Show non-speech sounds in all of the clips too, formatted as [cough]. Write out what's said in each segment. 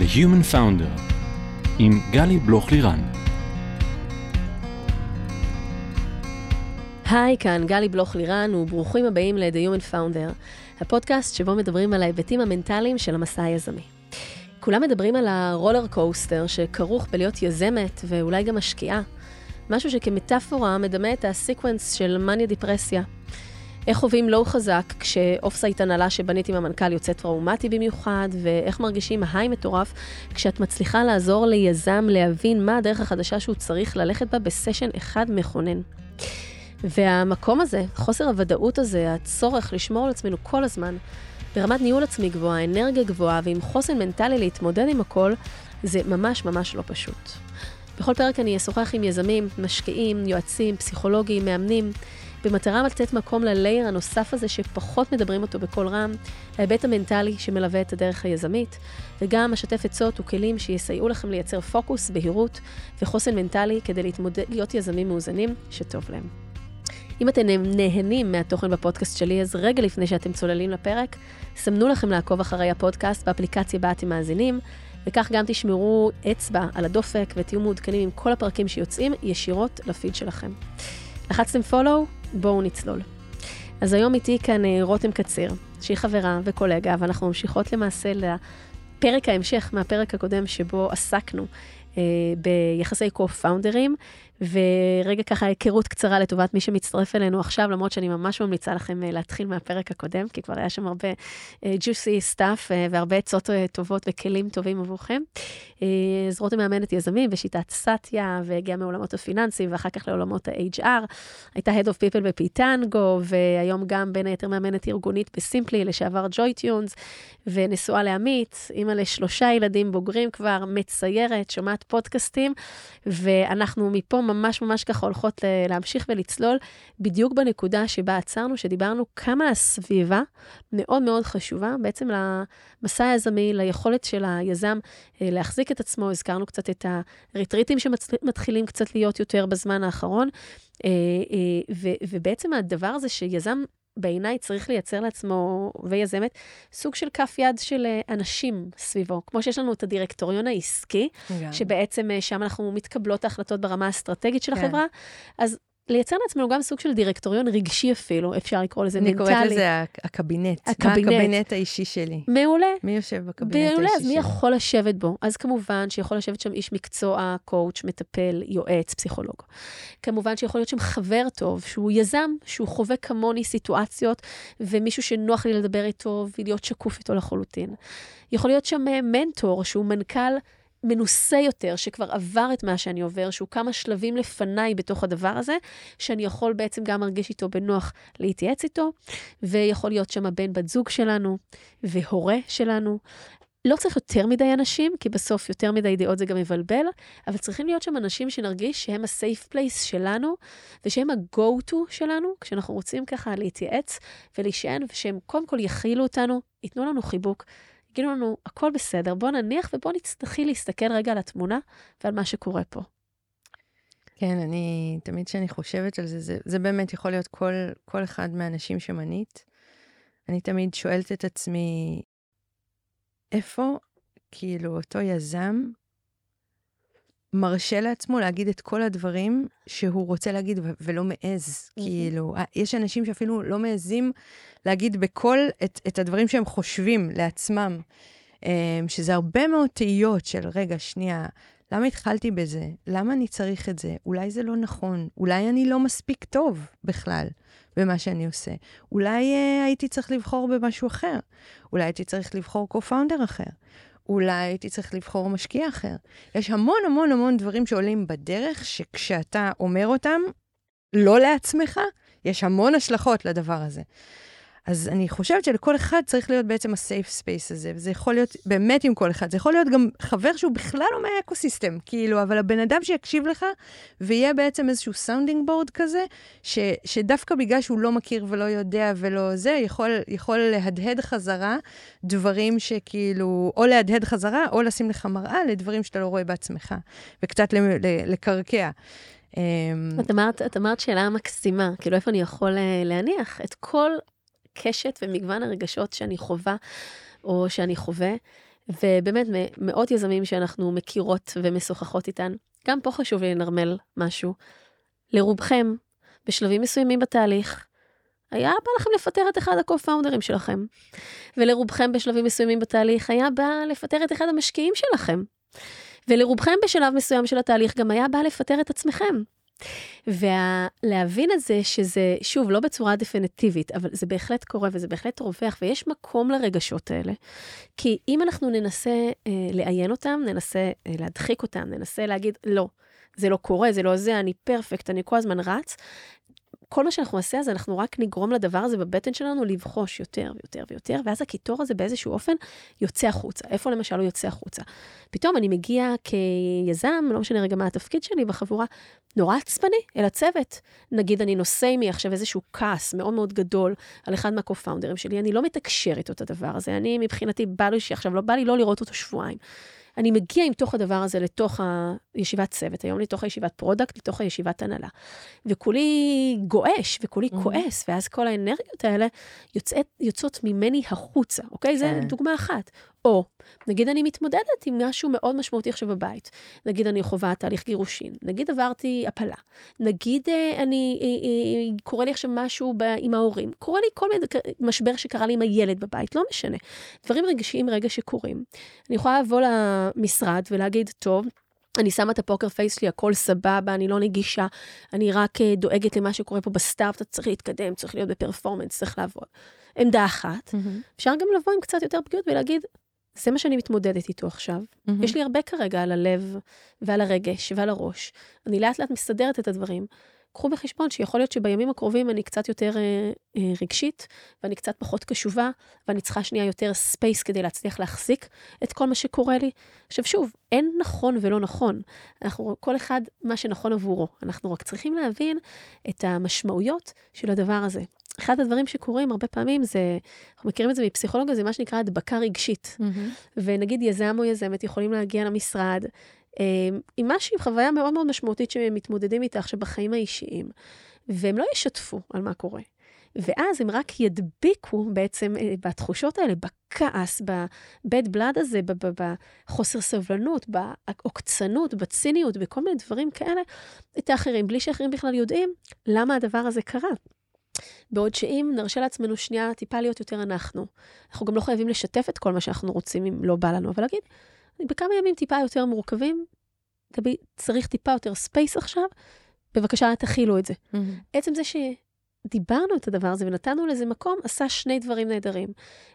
The Human Founder עם גלי בלוך-לירן. היי, כאן גלי בלוך-לירן, וברוכים הבאים ל-The Human Founder, הפודקאסט שבו מדברים על ההיבטים המנטליים של המסע היזמי. כולם מדברים על ה roller coaster שכרוך בלהיות יזמת ואולי גם משקיעה. משהו שכמטאפורה מדמה את ה sequence של מניה דיפרסיה. איך חווים low חזק כש offsite הנהלה שבנית עם המנכ"ל יוצא טראומטי במיוחד, ואיך מרגישים high מטורף כשאת מצליחה לעזור ליזם להבין מה הדרך החדשה שהוא צריך ללכת בה בסשן אחד מכונן. והמקום הזה, חוסר הוודאות הזה, הצורך לשמור על עצמנו כל הזמן, ברמת ניהול עצמי גבוהה, אנרגיה גבוהה ועם חוסן מנטלי להתמודד עם הכל, זה ממש ממש לא פשוט. בכל פרק אני אשוחח עם יזמים, משקיעים, יועצים, פסיכולוגים, מאמנים, במטרה לתת מקום ללייר הנוסף הזה שפחות מדברים אותו בקול רם, ההיבט המנטלי שמלווה את הדרך היזמית, וגם אשתף עצות וכלים שיסייעו לכם לייצר פוקוס, בהירות וחוסן מנטלי כדי להתמודד, להיות יזמים מאוזנים שטוב להם. אם אתם נהנים מהתוכן בפודקאסט שלי, אז רגע לפני שאתם צוללים לפרק, סמנו לכם לעקוב אחרי הפודקאסט באפליקציה בה אתם מאזינים, וכך גם תשמרו אצבע על הדופק ותהיו מעודכנים עם כל הפרקים שיוצאים ישירות לפיד שלכם. לחצתם פולו? בואו נצלול. אז היום איתי כאן אה, רותם קציר, שהיא חברה וקולגה, ואנחנו ממשיכות למעשה לפרק ההמשך מהפרק הקודם שבו עסקנו אה, ביחסי קו-פאונדרים, ורגע ככה היכרות קצרה לטובת מי שמצטרף אלינו עכשיו, למרות שאני ממש ממליצה לכם אה, להתחיל מהפרק הקודם, כי כבר היה שם הרבה juicy אה, stuff אה, והרבה עצות טובות וכלים טובים עבורכם. אז רותם מאמנת יזמים בשיטת סאטיה, והגיעה מעולמות הפיננסים ואחר כך לעולמות ה-HR. הייתה Head of People בפיטנגו, והיום גם בין היתר מאמנת ארגונית בסימפלי, לשעבר ג'וי טיונס, ונשואה לעמית, אימא לשלושה ילדים בוגרים כבר, מציירת, שומעת פודקאסטים, ואנחנו מפה ממש ממש ככה הולכות להמשיך ולצלול בדיוק בנקודה שבה עצרנו, שדיברנו כמה הסביבה מאוד מאוד חשובה בעצם למסע היזמי, ליכולת של היזם אה, להחזיק את עצמו. הזכרנו קצת את הריטריטים שמתחילים קצת להיות יותר בזמן האחרון, אה, אה, ובעצם הדבר הזה שיזם בעיניי צריך לייצר לעצמו, ויזמת, סוג של כף יד של אה, אנשים סביבו. כמו שיש לנו את הדירקטוריון העסקי, yeah. שבעצם אה, שם אנחנו מתקבלות ההחלטות ברמה האסטרטגית של yeah. כן. החברה, אז לייצר לעצמנו גם סוג של דירקטוריון רגשי אפילו, אפשר לקרוא לזה מנטלי. אני קוראת לזה הקבינט. הקבינט. מה הקבינט האישי שלי. מעולה. מי יושב בקבינט האישי שלי? מעולה, אז מי יכול לשבת בו? אז כמובן שיכול לשבת שם איש מקצוע, קואוץ', מטפל, יועץ, פסיכולוג. כמובן שיכול להיות שם חבר טוב, שהוא יזם, שהוא חווה כמוני סיטואציות, ומישהו שנוח לי לדבר איתו ולהיות שקוף איתו לחלוטין. יכול להיות שם אה, מנטור, שהוא מנכ"ל מנוסה יותר, שכבר עבר את מה שאני עובר, שהוא כמה שלבים לפניי בתוך הדבר הזה, שאני יכול בעצם גם להרגיש איתו בנוח להתייעץ איתו, ויכול להיות שם הבן בת זוג שלנו, והורה שלנו. לא צריך יותר מדי אנשים, כי בסוף יותר מדי דעות זה גם מבלבל, אבל צריכים להיות שם אנשים שנרגיש שהם ה-safe place שלנו, ושהם ה-go-to שלנו, כשאנחנו רוצים ככה להתייעץ ולהישען, ושהם קודם כל יכילו אותנו, ייתנו לנו חיבוק, יגידו לנו, הכל בסדר, בוא נניח ובוא נתחיל להסתכל רגע על התמונה ועל מה שקורה פה. כן, אני, תמיד כשאני חושבת על זה, זה, זה באמת יכול להיות כל, כל אחד מהאנשים שמנית. אני תמיד שואלת את עצמי, איפה, כאילו, אותו יזם מרשה לעצמו להגיד את כל הדברים שהוא רוצה להגיד ולא מעז. כאילו, יש אנשים שאפילו לא מעזים להגיד בקול את, את הדברים שהם חושבים לעצמם, אמ, שזה הרבה מאוד תהיות של, רגע, שנייה, למה התחלתי בזה? למה אני צריך את זה? אולי זה לא נכון, אולי אני לא מספיק טוב בכלל במה שאני עושה. אולי uh, הייתי צריך לבחור במשהו אחר. אולי הייתי צריך לבחור co-founder אחר. אולי הייתי צריך לבחור משקיע אחר. יש המון המון המון דברים שעולים בדרך, שכשאתה אומר אותם, לא לעצמך, יש המון השלכות לדבר הזה. אז אני חושבת שלכל אחד צריך להיות בעצם ה-safe space הזה, וזה יכול להיות באמת עם כל אחד. זה יכול להיות גם חבר שהוא בכלל לא מהאקוסיסטם, כאילו, אבל הבן אדם שיקשיב לך, ויהיה בעצם איזשהו sounding board כזה, ש, שדווקא בגלל שהוא לא מכיר ולא יודע ולא זה, יכול, יכול להדהד חזרה דברים שכאילו, או להדהד חזרה, או לשים לך מראה לדברים שאתה לא רואה בעצמך, וקצת לקרקע. אמ, את אמרת, את אמרת שאלה מקסימה, כאילו איפה אני יכול אה, להניח את כל הקשת ומגוון הרגשות שאני חווה או שאני חווה. ובאמת, מאות יזמים שאנחנו מכירות ומשוחחות איתן, גם פה חשוב לי לנרמל משהו. לרובכם, בשלבים מסוימים בתהליך, היה בא לכם לפטר את אחד ה-co-founders שלכם. ולרובכם בשלבים מסוימים בתהליך היה בא לפטר את אחד המשקיעים שלכם. ולרובכם בשלב מסוים של התהליך גם היה בא לפטר את עצמכם. ולהבין את זה שזה, שוב, לא בצורה דפינטיבית, אבל זה בהחלט קורה וזה בהחלט רווח, ויש מקום לרגשות האלה. כי אם אנחנו ננסה אה, לעיין אותם, ננסה אה, להדחיק אותם, ננסה להגיד, לא, זה לא קורה, זה לא זה, אני פרפקט, אני כל הזמן רץ, כל מה שאנחנו נעשה, אז אנחנו רק נגרום לדבר הזה בבטן שלנו לבחוש יותר ויותר ויותר, ואז הקיטור הזה באיזשהו אופן יוצא החוצה. איפה למשל הוא יוצא החוצה? פתאום אני מגיע כיזם, לא משנה רגע מה התפקיד שלי בחבורה, נורא עצבני אל הצוות. נגיד אני נושא עימי עכשיו איזשהו כעס מאוד מאוד גדול על אחד מהקו-פאונדרים שלי, אני לא מתקשר איתו את הדבר הזה, אני מבחינתי בא לי שעכשיו לא בא לי לא לראות אותו שבועיים. אני מגיע עם תוך הדבר הזה לתוך הישיבת צוות, היום לתוך הישיבת product, לתוך הישיבת הנהלה. וכולי גועש, וכולי mm-hmm. כועס, ואז כל האנרגיות האלה יוצאת, יוצאות ממני החוצה, אוקיי? זו כן. דוגמה אחת. או, נגיד אני מתמודדת עם משהו מאוד משמעותי עכשיו בבית. נגיד אני חווה תהליך גירושין, נגיד עברתי הפלה, נגיד אה, אני, אה, אה, קורה לי עכשיו משהו ב, עם ההורים, קורה לי כל מיני משבר שקרה לי עם הילד בבית, לא משנה. דברים רגשיים רגע שקורים. אני יכולה לבוא למשרד ולהגיד, טוב, אני שמה את הפוקר פייס שלי, הכל סבבה, אני לא נגישה, אני רק דואגת למה שקורה פה בסטארט, צריך להתקדם, צריך להיות בפרפורמנס, צריך לעבוד. עמדה אחת. Mm-hmm. אפשר גם לבוא עם קצת יותר פגיעות ולהגיד, זה מה שאני מתמודדת איתו עכשיו. Mm-hmm. יש לי הרבה כרגע על הלב ועל הרגש ועל הראש. אני לאט לאט מסדרת את הדברים. קחו בחשבון שיכול להיות שבימים הקרובים אני קצת יותר אה, אה, רגשית, ואני קצת פחות קשובה, ואני צריכה שנייה יותר space כדי להצליח להחזיק את כל מה שקורה לי. עכשיו שוב, אין נכון ולא נכון. אנחנו, כל אחד מה שנכון עבורו. אנחנו רק צריכים להבין את המשמעויות של הדבר הזה. אחד הדברים שקורים הרבה פעמים זה, אנחנו מכירים את זה מפסיכולוגיה, זה מה שנקרא הדבקה רגשית. Mm-hmm. ונגיד יזם או יזמת יכולים להגיע למשרד עם משהו, עם חוויה מאוד מאוד משמעותית שהם מתמודדים איתה עכשיו בחיים האישיים, והם לא ישתפו על מה קורה. ואז הם רק ידביקו בעצם אה, בתחושות האלה, בכעס, ב-bad blood הזה, בחוסר סבלנות, בעוקצנות, בציניות, בכל מיני דברים כאלה, את האחרים, בלי שאחרים בכלל יודעים למה הדבר הזה קרה. בעוד שאם נרשה לעצמנו שנייה טיפה להיות יותר אנחנו, אנחנו גם לא חייבים לשתף את כל מה שאנחנו רוצים אם לא בא לנו, אבל להגיד, בכמה ימים טיפה יותר מורכבים, תביא, צריך טיפה יותר space עכשיו, בבקשה תכילו את זה. Mm-hmm. עצם זה שדיברנו את הדבר הזה ונתנו לזה מקום, עשה שני דברים נהדרים.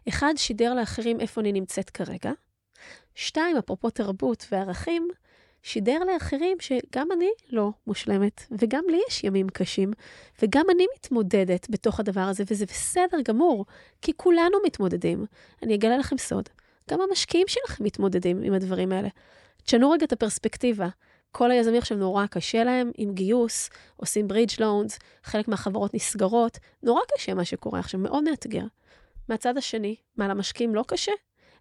אחד, שידר לאחרים איפה אני נמצאת כרגע. שתיים, אפרופו תרבות וערכים, שידר לאחרים שגם אני לא מושלמת, וגם לי יש ימים קשים, וגם אני מתמודדת בתוך הדבר הזה, וזה בסדר גמור, כי כולנו מתמודדים. אני אגלה לכם סוד, גם המשקיעים שלכם מתמודדים עם הדברים האלה. תשנו רגע את הפרספקטיבה. כל היזמים עכשיו נורא קשה להם עם גיוס, עושים ברידג' לונדס, חלק מהחברות נסגרות, נורא קשה מה שקורה עכשיו, מאוד מאתגר. מהצד השני, מה למשקיעים לא קשה?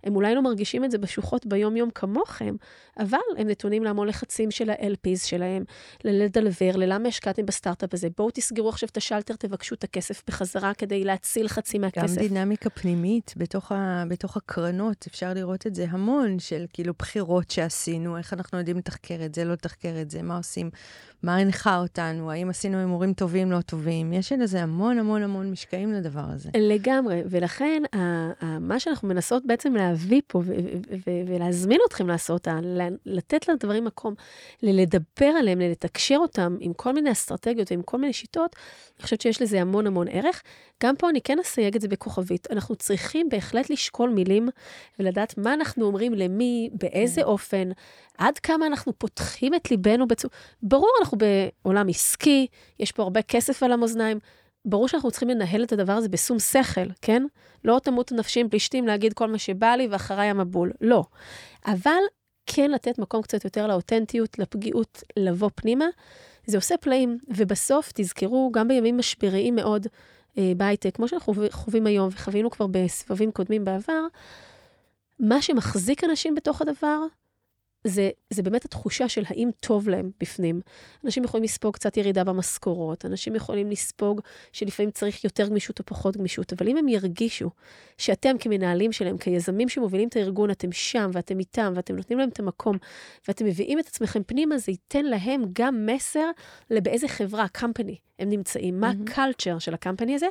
הם אולי לא מרגישים את זה בשוחות ביום-יום כמוכם, אבל הם נתונים להמון לחצים של ה-LPs שלהם, לדלבר, ללמה השקעתם בסטארט-אפ הזה, בואו תסגרו עכשיו את השלטר, תבקשו את הכסף בחזרה כדי להציל חצי מהכסף. גם דינמיקה פנימית בתוך, ה, בתוך הקרנות, אפשר לראות את זה המון, של כאילו בחירות שעשינו, איך אנחנו יודעים לתחקר את זה, לא לתחקר את זה, מה עושים, מה הנחה אותנו, האם עשינו הימורים טובים, לא טובים. יש לזה המון המון המון משקעים לדבר הזה. לגמרי, ולכן מה שאנחנו מנסות בעצם להביא פה ולהזמין אתכם לעשות, לתת לדברים מקום, לדבר עליהם, לתקשר אותם עם כל מיני אסטרטגיות ועם כל מיני שיטות, אני חושבת שיש לזה המון המון ערך. גם פה אני כן אסייג את זה בכוכבית. אנחנו צריכים בהחלט לשקול מילים ולדעת מה אנחנו אומרים למי, באיזה כן. אופן, עד כמה אנחנו פותחים את ליבנו בצורה... ברור, אנחנו בעולם עסקי, יש פה הרבה כסף על המאזניים. ברור שאנחנו צריכים לנהל את הדבר הזה בשום שכל, כן? לא תמות נפשי עם פלישתים להגיד כל מה שבא לי ואחריי המבול, לא. אבל כן לתת מקום קצת יותר לאותנטיות, לפגיעות, לבוא פנימה, זה עושה פלאים. ובסוף, תזכרו, גם בימים משבריים מאוד אה, בהייטק, כמו שאנחנו חווים היום וחווינו כבר בסבבים קודמים בעבר, מה שמחזיק אנשים בתוך הדבר, זה, זה באמת התחושה של האם טוב להם בפנים. אנשים יכולים לספוג קצת ירידה במשכורות, אנשים יכולים לספוג שלפעמים צריך יותר גמישות או פחות גמישות, אבל אם הם ירגישו שאתם כמנהלים שלהם, כיזמים שמובילים את הארגון, אתם שם ואתם איתם ואתם נותנים להם את המקום ואתם מביאים את עצמכם פנימה, זה ייתן להם גם מסר לבאיזה חברה, company, הם נמצאים, מה ה-culture של הקמפני הזה,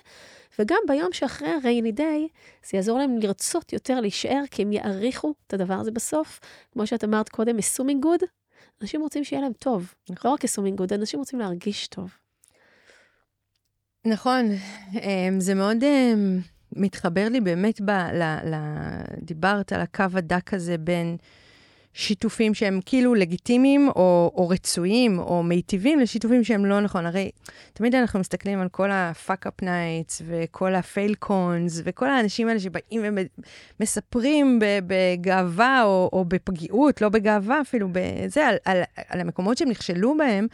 וגם ביום שאחרי ה-rainy day, זה יעזור להם לרצות יותר להישאר, כי הם יעריכו את הדבר הזה בסוף. כמו שאת אמרת קודם, assuming good, אנשים רוצים שיהיה להם טוב. לא רק assuming good, אנשים רוצים להרגיש טוב. נכון, אמ, זה מאוד אמ, מתחבר לי באמת, ב, ל, ל, דיברת על הקו הדק הזה בין שיתופים שהם כאילו לגיטימיים או, או רצויים או מיטיבים לשיתופים שהם לא נכון. הרי תמיד אנחנו מסתכלים על כל ה-fuck up nights וכל ה-fail cons וכל האנשים האלה שבאים ומספרים בגאווה או, או בפגיעות, לא בגאווה אפילו, בזה, על, על, על המקומות שהם נכשלו בהם.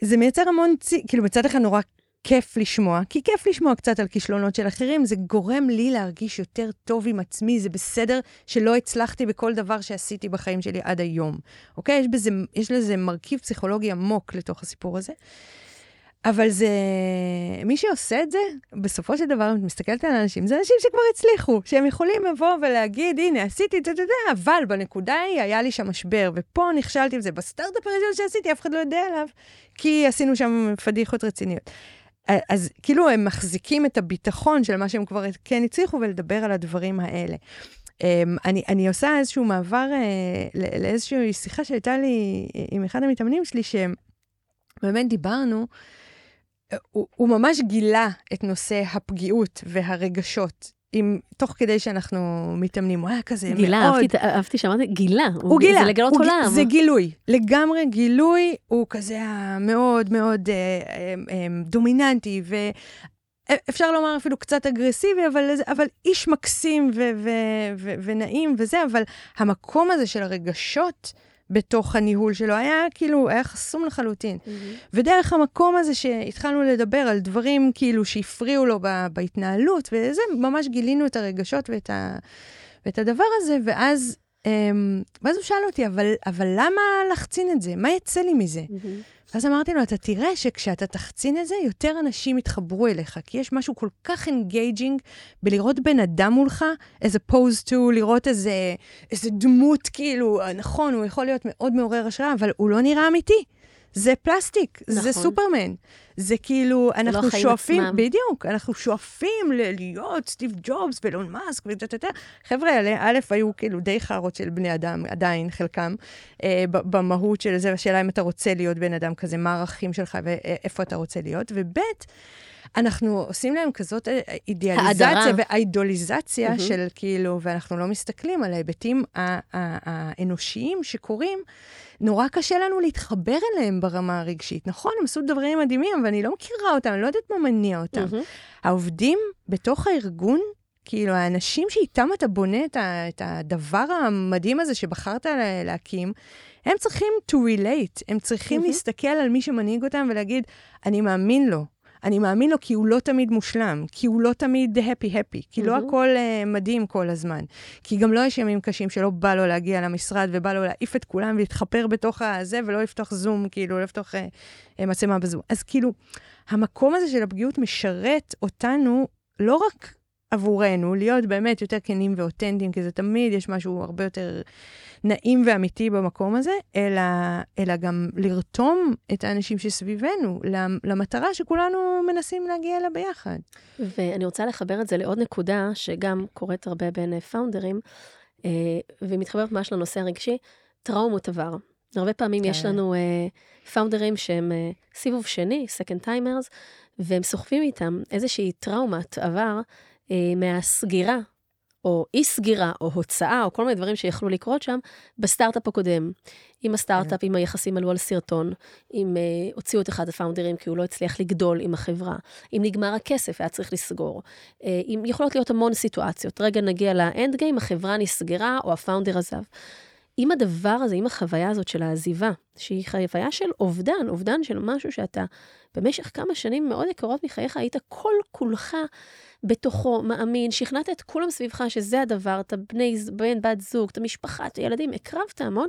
זה מייצר המון, צי, כאילו מצד אחד נורא כיף לשמוע, כי כיף לשמוע קצת על כישלונות של אחרים, זה גורם לי להרגיש יותר טוב עם עצמי, זה בסדר שלא הצלחתי בכל דבר שעשיתי בחיים שלי עד היום, אוקיי? יש, בזה, יש לזה מרכיב פסיכולוגי עמוק לתוך הסיפור הזה. אבל זה, מי שעושה את זה, בסופו של דבר, אם את מסתכלת על אנשים, זה אנשים שכבר הצליחו, שהם יכולים לבוא ולהגיד, הנה, עשיתי את זה, אבל בנקודה היא, היה לי שם משבר, ופה נכשלתי בזה. בסטארט-אפ הראשון שעשיתי, אף אחד לא יודע עליו, כי עשינו שם פדיחות רציניות. אז כאילו הם מחזיקים את הביטחון של מה שהם כבר כן הצליחו ולדבר על הדברים האלה. Um, אני, אני עושה איזשהו מעבר uh, לאיזושהי שיחה שהייתה לי עם אחד המתאמנים שלי, שבאמת דיברנו, הוא, הוא ממש גילה את נושא הפגיעות והרגשות עם, תוך כדי שאנחנו מתאמנים, הוא היה כזה גילה, מאוד... גילה, אהבתי, אהבתי שאמרתי, גילה. הוא, הוא גילה. זה לגלות הוא, עולם. זה גילוי, לגמרי גילוי, הוא כזה מאוד מאוד אה, אה, אה, דומיננטי, ו... אפשר לומר אפילו קצת אגרסיבי, אבל, אבל איש מקסים ו- ו- ו- ונעים וזה, אבל המקום הזה של הרגשות, בתוך הניהול שלו, היה כאילו, היה חסום לחלוטין. Mm-hmm. ודרך המקום הזה שהתחלנו לדבר על דברים כאילו שהפריעו לו בהתנהלות, וזה, ממש גילינו את הרגשות ואת, ה, ואת הדבר הזה, ואז, אמ, ואז הוא שאל אותי, אבל, אבל למה להחצין את זה? מה יצא לי מזה? Mm-hmm. ואז אמרתי לו, אתה תראה שכשאתה תחצין את זה, יותר אנשים יתחברו אליך, כי יש משהו כל כך engaging בלראות בן אדם מולך, as opposed to לראות איזה, איזה דמות, כאילו, נכון, הוא יכול להיות מאוד מעורר השראה, אבל הוא לא נראה אמיתי. זה פלסטיק, נכון. זה סופרמן. זה כאילו, זה אנחנו לא שואפים, עצמם. בדיוק, אנחנו שואפים להיות סטיב ג'ובס ואילון מאסק וטטטה. חבר'ה האלה, א', היו כאילו די חארות של בני אדם, עדיין, חלקם, אה, במהות של זה, השאלה אם אתה רוצה להיות בן אדם כזה, מה הערכים שלך ואיפה אתה רוצה להיות, וב', אנחנו עושים להם כזאת אה, אידיאליזציה והאידוליזציה mm-hmm. של כאילו, ואנחנו לא מסתכלים על ההיבטים האנושיים שקורים. נורא קשה לנו להתחבר אליהם ברמה הרגשית. נכון, הם עשו דברים מדהימים, אבל אני לא מכירה אותם, אני לא יודעת מה מניע אותם. Mm-hmm. העובדים בתוך הארגון, כאילו, האנשים שאיתם אתה בונה את, ה, את הדבר המדהים הזה שבחרת להקים, הם צריכים to relate, הם צריכים mm-hmm. להסתכל על מי שמנהיג אותם ולהגיד, אני מאמין לו, אני מאמין לו כי הוא לא תמיד מושלם, כי הוא לא תמיד הפי-הפי, כי mm-hmm. לא הכל uh, מדהים כל הזמן. כי גם לא יש ימים קשים שלא בא לו להגיע למשרד ובא לו להעיף את כולם ולהתחפר בתוך הזה ולא לפתוח זום, כאילו, לא לפתוח uh, uh, מצלמה בזום. אז כאילו, המקום הזה של הפגיעות משרת אותנו לא רק עבורנו, להיות באמת יותר כנים ואותנטיים, כי זה תמיד יש משהו הרבה יותר נעים ואמיתי במקום הזה, אלא, אלא גם לרתום את האנשים שסביבנו למטרה שכולנו מנסים להגיע אליה ביחד. ואני רוצה לחבר את זה לעוד נקודה, שגם קורית הרבה בין פאונדרים, אה, והיא מתחברת ממש לנושא הרגשי, טראומות עבר. הרבה פעמים כן. יש לנו פאונדרים שהם uh, סיבוב שני, second timers, והם סוחבים איתם איזושהי טראומת עבר uh, מהסגירה או אי סגירה, או הוצאה, או כל מיני דברים שיכלו לקרות שם, בסטארט-אפ הקודם. עם הסטארט-אפ, עם היחסים עלו על סרטון, אם uh, הוציאו את אחד הפאונדרים כי הוא לא הצליח לגדול עם החברה, אם נגמר הכסף, היה צריך לסגור. Uh, אם יכולות להיות המון סיטואציות. רגע נגיע לאנד גיים, החברה נסגרה, או הפאונדר עזב. עם הדבר הזה, עם החוויה הזאת של העזיבה, שהיא חוויה של אובדן, אובדן של משהו שאתה במשך כמה שנים מאוד יקרות מחייך היית כל כולך בתוכו, מאמין, שכנעת את כולם סביבך שזה הדבר, את הבני, בן, בת זוג, את המשפחה, את הילדים, הקרבת המון,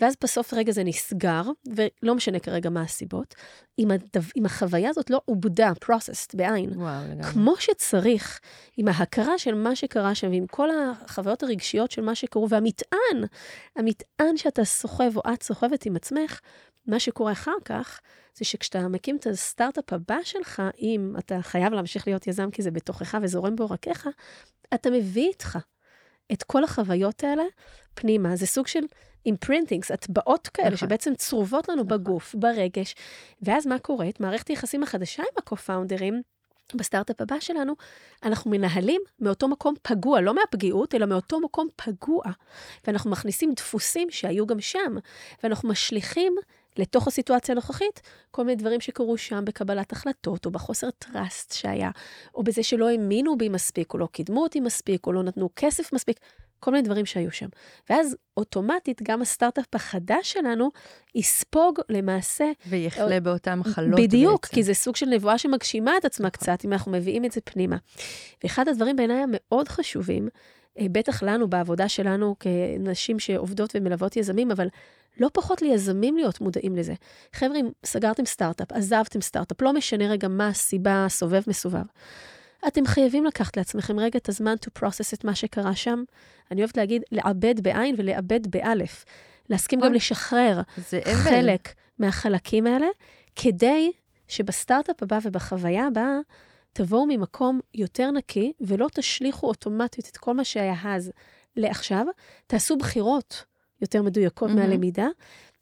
ואז בסוף רגע זה נסגר, ולא משנה כרגע מה הסיבות. אם, הדו, אם החוויה הזאת לא עובדה, processed, בעין, וואו, לגמרי. כמו שצריך, עם ההכרה של מה שקרה שם, ועם כל החוויות הרגשיות של מה שקרו, והמטען, המטען שאתה סוחב או את סוחבת עם עצמך, מה שקורה אחר כך, זה שכשאתה מקים את הסטארט-אפ הבא שלך, אם אתה חייב להמשיך להיות יזם כי זה בתוכך וזורם בעורקיך, אתה מביא איתך את כל החוויות האלה פנימה. זה סוג של imprintings, הטבעות כאלה, נכון. שבעצם צרובות לנו נכון. בגוף, ברגש. ואז מה קורה? את מערכת היחסים החדשה עם הקו-פאונדרים, בסטארט-אפ הבא שלנו, אנחנו מנהלים מאותו מקום פגוע, לא מהפגיעות, אלא מאותו מקום פגוע. ואנחנו מכניסים דפוסים שהיו גם שם, ואנחנו משליכים לתוך הסיטואציה הנוכחית כל מיני דברים שקרו שם בקבלת החלטות, או בחוסר trust שהיה, או בזה שלא האמינו בי מספיק, או לא קידמו אותי מספיק, או לא נתנו כסף מספיק, כל מיני דברים שהיו שם. ואז אוטומטית גם הסטארט-אפ החדש שלנו יספוג למעשה ויחלה באותן מחלות בדיוק, בעצם. כי זה סוג של נבואה שמגשימה את עצמה קצת, אם אנחנו מביאים את זה פנימה. ואחד הדברים בעיניי המאוד חשובים, אה, בטח לנו, בעבודה שלנו כנשים שעובדות ומלוות יזמים, אבל לא פחות ליזמים להיות מודעים לזה. חבר'ה, אם סגרתם סטארט-אפ, עזבתם סטארט-אפ, לא משנה רגע מה הסיבה, סובב מסובב. אתם חייבים לקחת לעצמכם רגע את הזמן to process את מה שקרה שם. אני אוהבת להגיד, לעבד בעין ולעבד באלף. להסכים גם נכון. לשחרר. חלק מהחלקים האלה, כדי שבסטארט-אפ הבא ובחוויה הבאה תבואו ממקום יותר נקי, ולא תשליכו אוטומטית את כל מה שהיה אז לעכשיו. תעשו בחירות יותר מדויקות מהמם. מהלמידה,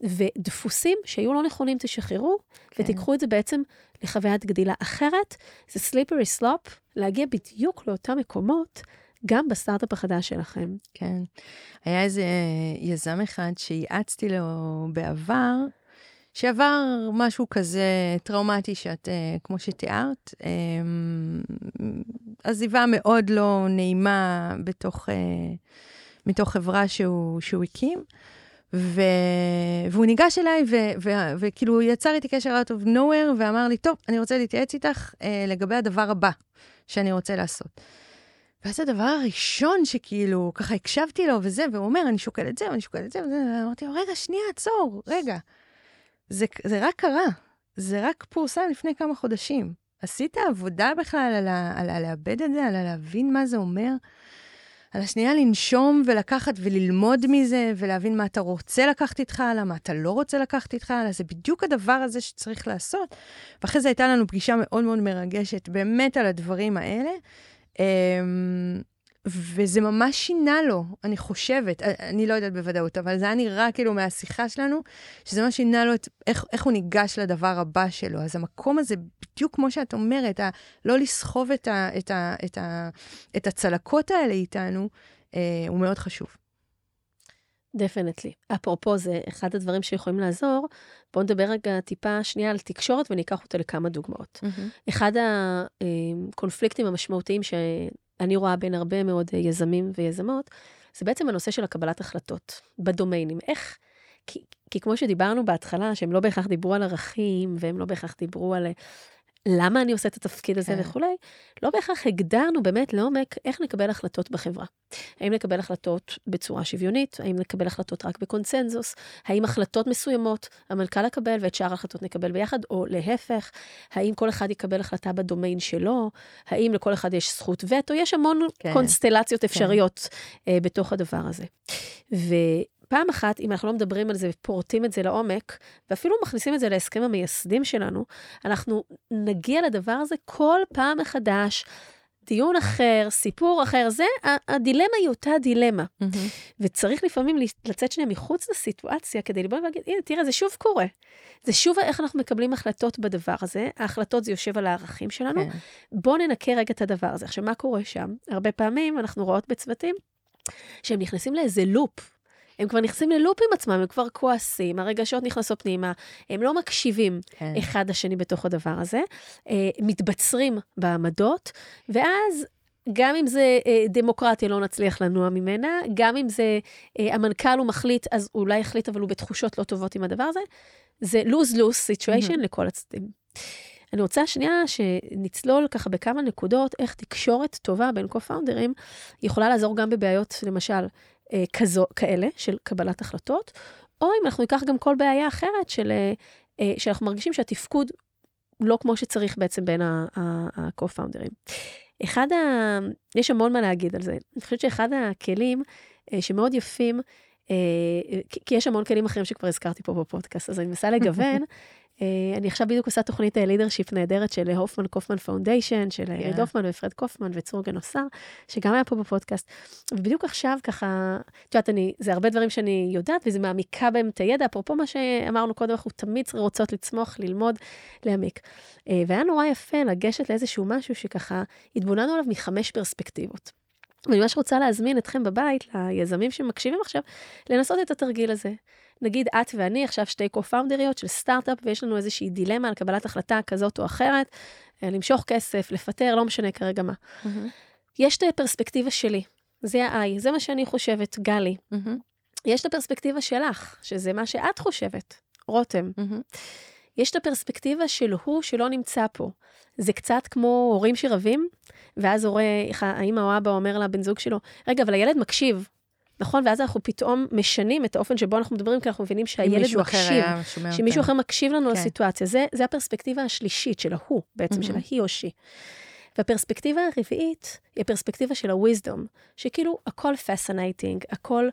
ודפוסים שהיו לא נכונים תשחררו, כן. ותיקחו את זה בעצם לחוויית גדילה אחרת. זה slippery slope, להגיע בדיוק לאותם מקומות, גם בסטארט-אפ החדש שלכם. כן. היה איזה יזם אחד שייעצתי לו בעבר, שעבר משהו כזה טראומטי שאת, אה, כמו שתיארת, אה, עזיבה מאוד לא נעימה בתוך, אה, מתוך חברה שהוא, שהוא הקים. ו... והוא ניגש אליי, ו... ו... וכאילו יצר איתי קשר out of nowhere, ואמר לי, טוב, אני רוצה להתייעץ איתך אה, לגבי הדבר הבא שאני רוצה לעשות. ואז הדבר הראשון שכאילו, ככה הקשבתי לו וזה, והוא אומר, אני שוקל את זה, ואני שוקל את זה, וזה, ואמרתי לו, רגע, שנייה, עצור, רגע. זה, זה רק קרה, זה רק פורסם לפני כמה חודשים. עשית עבודה בכלל על, ה, על ה- לאבד את זה, על ה- להבין מה זה אומר? על השנייה לנשום ולקחת וללמוד מזה, ולהבין מה אתה רוצה לקחת איתך הלאה, מה אתה לא רוצה לקחת איתך הלאה, זה בדיוק הדבר הזה שצריך לעשות. ואחרי זה הייתה לנו פגישה מאוד מאוד מרגשת, באמת על הדברים האלה. וזה ממש שינה לו, אני חושבת, א- אני לא יודעת בוודאות, אבל זה היה נראה כאילו מהשיחה שלנו, שזה ממש שינה לו את איך, איך הוא ניגש לדבר הבא שלו. אז המקום הזה, בדיוק כמו שאת אומרת, ה, לא לסחוב את, ה, את, ה, את, ה, את הצלקות האלה איתנו, אה, הוא מאוד חשוב. דפנטלי. אפרופו, זה אחד הדברים שיכולים לעזור. בואו נדבר רגע טיפה שנייה על תקשורת וניקח אותה לכמה דוגמאות. אחד הקונפליקטים המשמעותיים שאני רואה בין הרבה מאוד יזמים ויזמות, זה בעצם הנושא של הקבלת החלטות בדומיינים. איך, כי, כי כמו שדיברנו בהתחלה, שהם לא בהכרח דיברו על ערכים, והם לא בהכרח דיברו על אה, למה אני עושה את התפקיד הזה כן. וכולי, לא בהכרח הגדרנו באמת לעומק איך נקבל החלטות בחברה. האם נקבל החלטות בצורה שוויונית? האם נקבל החלטות רק בקונצנזוס? האם החלטות מסוימות המנכ"ל יקבל ואת שאר ההחלטות נקבל ביחד, או להפך? האם כל אחד יקבל החלטה בדומיין שלו? האם לכל אחד יש זכות וטו? יש המון כן. קונסטלציות אפשריות אה, בתוך הדבר הזה. ופעם אחת, אם אנחנו לא מדברים על זה ופורטים את זה לעומק, ואפילו מכניסים את זה להסכם המייסדים שלנו, אנחנו נגיע לדבר הזה כל פעם מחדש. דיון אחר, סיפור אחר, זה, הדילמה היא אותה דילמה. וצריך לפעמים לצאת שנייה מחוץ לסיטואציה כדי לבוא ולהגיד, הנה, תראה, זה שוב קורה. זה שוב איך אנחנו מקבלים החלטות בדבר הזה. ההחלטות זה יושב על הערכים שלנו. כן. בואו ננקה רגע את הדבר הזה. עכשיו, מה קורה שם? הרבה פעמים אנחנו רואות בצוותים שהם נכנסים לאיזה לופ. הם כבר נכנסים ללופ עם עצמם, הם כבר כועסים, הרגשות נכנסות פנימה, הם לא מקשיבים כן. אחד לשני בתוך הדבר הזה, אה, מתבצרים בעמדות, ואז גם אם זה אה, דמוקרטיה, לא נצליח לנוע ממנה, גם אם זה אה, המנכ"ל הוא מחליט, אז הוא אולי יחליט, אבל הוא בתחושות לא טובות עם הדבר הזה. זה lose-lose situation mm-hmm. לכל הצדדים. אני רוצה שנייה שנצלול ככה בכמה נקודות, איך תקשורת טובה בין co-founders יכולה לעזור גם בבעיות, למשל, אה, כזו, כאלה, של קבלת החלטות, או אם אנחנו ניקח גם כל בעיה אחרת של, אה, אה, שאנחנו מרגישים שהתפקוד לא כמו שצריך בעצם בין ה-co-founders. אחד ה... יש המון מה להגיד על זה. אני חושבת שאחד הכלים אה, שמאוד יפים, אה, כי יש המון כלים אחרים שכבר הזכרתי פה בפודקאסט, אז אני מנסה לגוון. [laughs] אה, אני עכשיו בדיוק עושה תוכנית leadership נהדרת של הופמן קופמן פאונדיישן, של יריד הופמן ופרד קופמן וצור גנוסר, שגם היה פה בפודקאסט. ובדיוק עכשיו ככה, את יודעת, אני, זה הרבה דברים שאני יודעת, וזה מעמיקה בהם את הידע, אפרופו מה שאמרנו קודם, אנחנו תמיד רוצות לצמוח, ללמוד, להעמיק. והיה נורא יפה לגשת לאיזשהו משהו שככה התבוננו עליו מחמש פרספקטיבות. ואני ממש רוצה להזמין אתכם בבית, ליזמים שמקשיבים עכשיו, לנסות את התרגיל הזה. נגיד את ואני עכשיו שתי קו-פאונדריות של סטארט-אפ, ויש לנו איזושהי דילמה על קבלת החלטה כזאת או אחרת, אה, למשוך כסף, לפטר, לא משנה כרגע מה. Mm-hmm. יש את הפרספקטיבה שלי, זה ה-I, זה מה שאני חושבת, גלי. Mm-hmm. יש את הפרספקטיבה שלך, שזה מה שאת חושבת, רותם. Mm-hmm. יש את הפרספקטיבה של הוא שלא נמצא פה. זה קצת כמו הורים שרבים, ואז הורה, האמא או אבא אומר לבן זוג שלו, רגע, אבל הילד מקשיב. נכון? ואז אנחנו פתאום משנים את האופן שבו אנחנו מדברים, כי אנחנו מבינים שהילד מקשיב. שמישהו אחר מקשיב לנו כן. לסיטואציה. זה, זה הפרספקטיבה השלישית של ההוא, בעצם, mm-hmm. של ההיא או שי. והפרספקטיבה הרביעית היא הפרספקטיבה של ה-wisdom, שכאילו הכל fascinating, הכל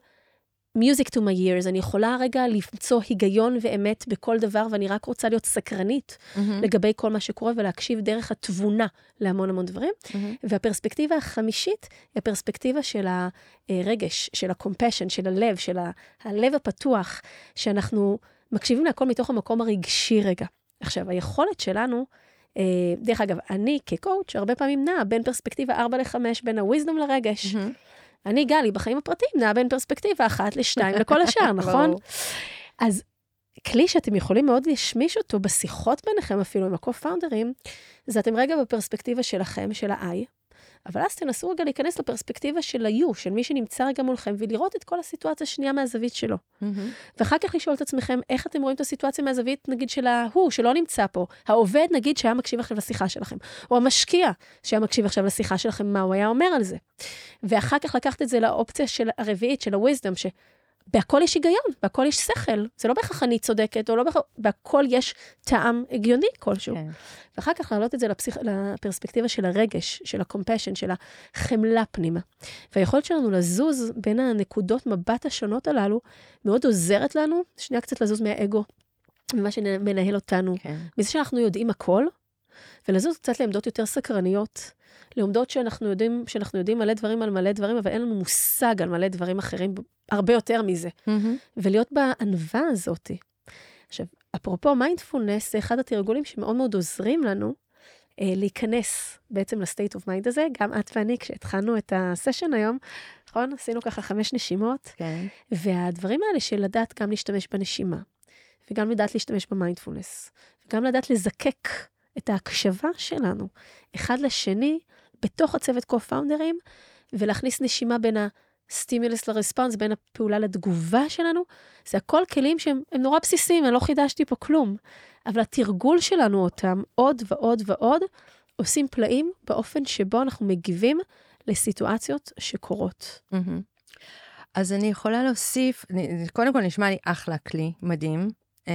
music to my ears, אני יכולה רגע למצוא היגיון ואמת בכל דבר, ואני רק רוצה להיות סקרנית mm-hmm. לגבי כל מה שקורה ולהקשיב דרך התבונה להמון המון דברים. Mm-hmm. והפרספקטיבה החמישית היא הפרספקטיבה של הרגש, של ה-compassion, של הלב, של ה- הלב הפתוח, שאנחנו מקשיבים להכל מתוך המקום הרגשי רגע. עכשיו, היכולת שלנו, אה, דרך אגב, אני כקואוצ' הרבה פעמים נעה בין פרספקטיבה 4 ל-5, בין ה-wisdom לרגש. Mm-hmm. אני, גלי, בחיים הפרטיים נעה בין פרספקטיבה אחת לשתיים לכל השאר, [laughs] נכון? אז כלי שאתם יכולים מאוד להשמיש אותו בשיחות ביניכם, אפילו עם הקו-פאונדרים, זה אתם רגע בפרספקטיבה שלכם, של ה-I, אבל אז תנסו רגע להיכנס לפרספקטיבה של ה-U, של מי שנמצא רגע מולכם, ולראות את כל הסיטואציה השנייה מהזווית שלו. Mm-hmm. ואחר כך לשאול את עצמכם, איך אתם רואים את הסיטואציה מהזווית, נגיד, של ההוא, שלא נמצא פה. העובד, נגיד, שהיה מקשיב עכשיו לשיחה שלכם, או המשקיע שהיה מקשיב עכשיו לשיחה שלכם, מה הוא היה אומר על זה. ואחר כך לקחת את זה לאופציה של הרביעית, של ה-wisdom, בהכל יש היגיון, בהכל יש שכל. זה לא בהכרח אני צודקת, או לא בהכרח, בהכל יש טעם הגיוני כלשהו. כן. ואחר כך להעלות את זה לפסיכ... לפרספקטיבה של הרגש, של ה-compassion, של החמלה פנימה. והיכולת שלנו לזוז בין הנקודות מבט השונות הללו, מאוד עוזרת לנו, שנייה קצת לזוז מהאגו, ממה שמנהל אותנו. כן. מזה שאנחנו יודעים הכל, ולזוז קצת לעמדות יותר סקרניות. לעומדות שאנחנו יודעים, שאנחנו יודעים מלא דברים על מלא דברים, אבל אין לנו מושג על מלא דברים אחרים, הרבה יותר מזה. Mm-hmm. ולהיות בענווה הזאת. עכשיו, אפרופו מיינדפולנס, זה אחד התרגולים שמאוד מאוד עוזרים לנו אה, להיכנס בעצם ל state of mind הזה. גם את ואני, כשהתחלנו את הסשן היום, נכון? עשינו ככה חמש נשימות. כן. והדברים האלה של לדעת גם להשתמש בנשימה, וגם לדעת להשתמש במיינדפולנס, וגם לדעת לזקק את ההקשבה שלנו אחד לשני בתוך הצוות קו-פאונדרים, ולהכניס נשימה בין ה stimulus ל response, בין הפעולה לתגובה שלנו, זה הכל כלים שהם נורא בסיסיים, אני לא חידשתי פה כלום. אבל התרגול שלנו אותם עוד ועוד ועוד, עושים פלאים באופן שבו אנחנו מגיבים לסיטואציות שקורות. Mm-hmm. אז אני יכולה להוסיף, קודם כל נשמע לי אחלה כלי, מדהים. אה,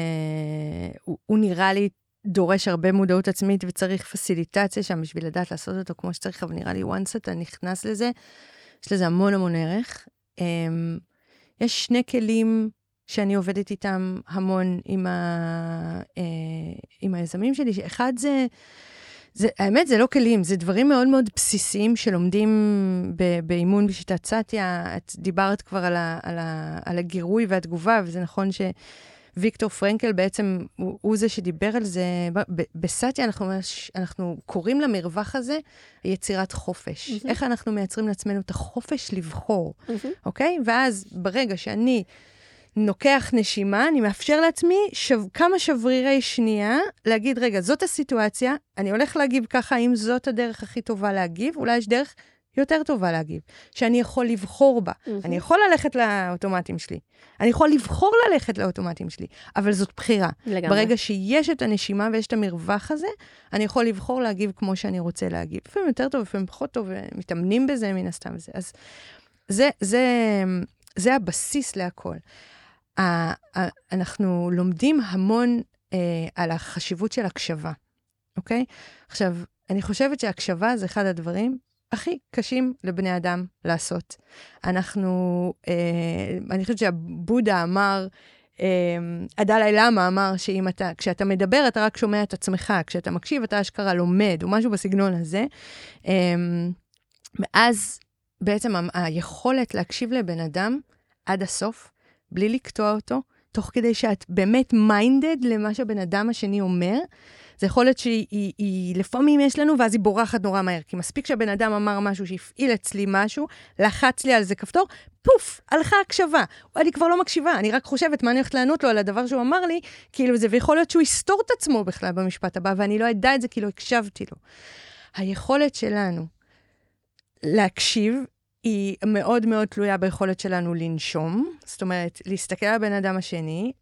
הוא, הוא נראה לי דורש הרבה מודעות עצמית וצריך פסיליטציה שם בשביל לדעת לעשות אותו כמו שצריך, אבל נראה לי once אתה נכנס לזה, יש לזה המון המון ערך. Um, יש שני כלים שאני עובדת איתם המון עם, ה, uh, עם היזמים שלי, אחד זה, זה, האמת זה לא כלים, זה דברים מאוד מאוד בסיסיים שלומדים באימון בשיטת סאטיה. את דיברת כבר על, ה, על, ה, על הגירוי והתגובה, וזה נכון ש... ויקטור פרנקל בעצם הוא, הוא זה שדיבר על זה. בסאטיה אנחנו, אנחנו קוראים למרווח הזה יצירת חופש. Mm-hmm. איך אנחנו מייצרים לעצמנו את החופש לבחור, mm-hmm. אוקיי? ואז ברגע שאני נוקח נשימה, אני מאפשר לעצמי שב, כמה שברירי שנייה להגיד, רגע, זאת הסיטואציה, אני הולך להגיב ככה, האם זאת הדרך הכי טובה להגיב? אולי יש דרך יותר טובה להגיב, שאני יכול לבחור בה. מהמם. אני יכול ללכת לאוטומטים שלי, אני יכול לבחור ללכת לאוטומטים שלי, אבל זאת בחירה. לגמרי. ברגע שיש את הנשימה ויש את המרווח הזה, אני יכול לבחור להגיב כמו שאני רוצה להגיב. לפעמים יותר טוב, לפעמים פחות טוב, ומתאמנים בזה מן הסתם. וזה. אז זה, זה, זה הבסיס להכל. אנחנו לומדים המון אה, על החשיבות של הקשבה, אוקיי? עכשיו, אני חושבת שהקשבה זה אחד הדברים הכי קשים לבני אדם לעשות. אנחנו, אה, אני חושבת שהבודה אמר, אה, הדלאי למה אמר שאם אתה, כשאתה מדבר אתה רק שומע את עצמך, כשאתה מקשיב אתה אשכרה לומד, או משהו בסגנון הזה. אה, ואז בעצם היכולת להקשיב לבן אדם עד הסוף, בלי לקטוע אותו, תוך כדי שאת באמת מיינדד למה שהבן אדם השני אומר, זה יכול להיות שהיא, היא, היא, לפעמים יש לנו, ואז היא בורחת נורא מהר. כי מספיק שהבן אדם אמר משהו שהפעיל אצלי משהו, לחץ לי על זה כפתור, פוף, הלכה הקשבה. אני כבר לא מקשיבה, אני רק חושבת מה אני הולכת לענות לו על הדבר שהוא אמר לי, כאילו זה, ויכול להיות שהוא יסתור את עצמו בכלל במשפט הבא, ואני לא אדע את זה כי לא הקשבתי לו. היכולת שלנו להקשיב היא מאוד מאוד תלויה ביכולת שלנו לנשום, זאת אומרת, להסתכל על הבן אדם השני,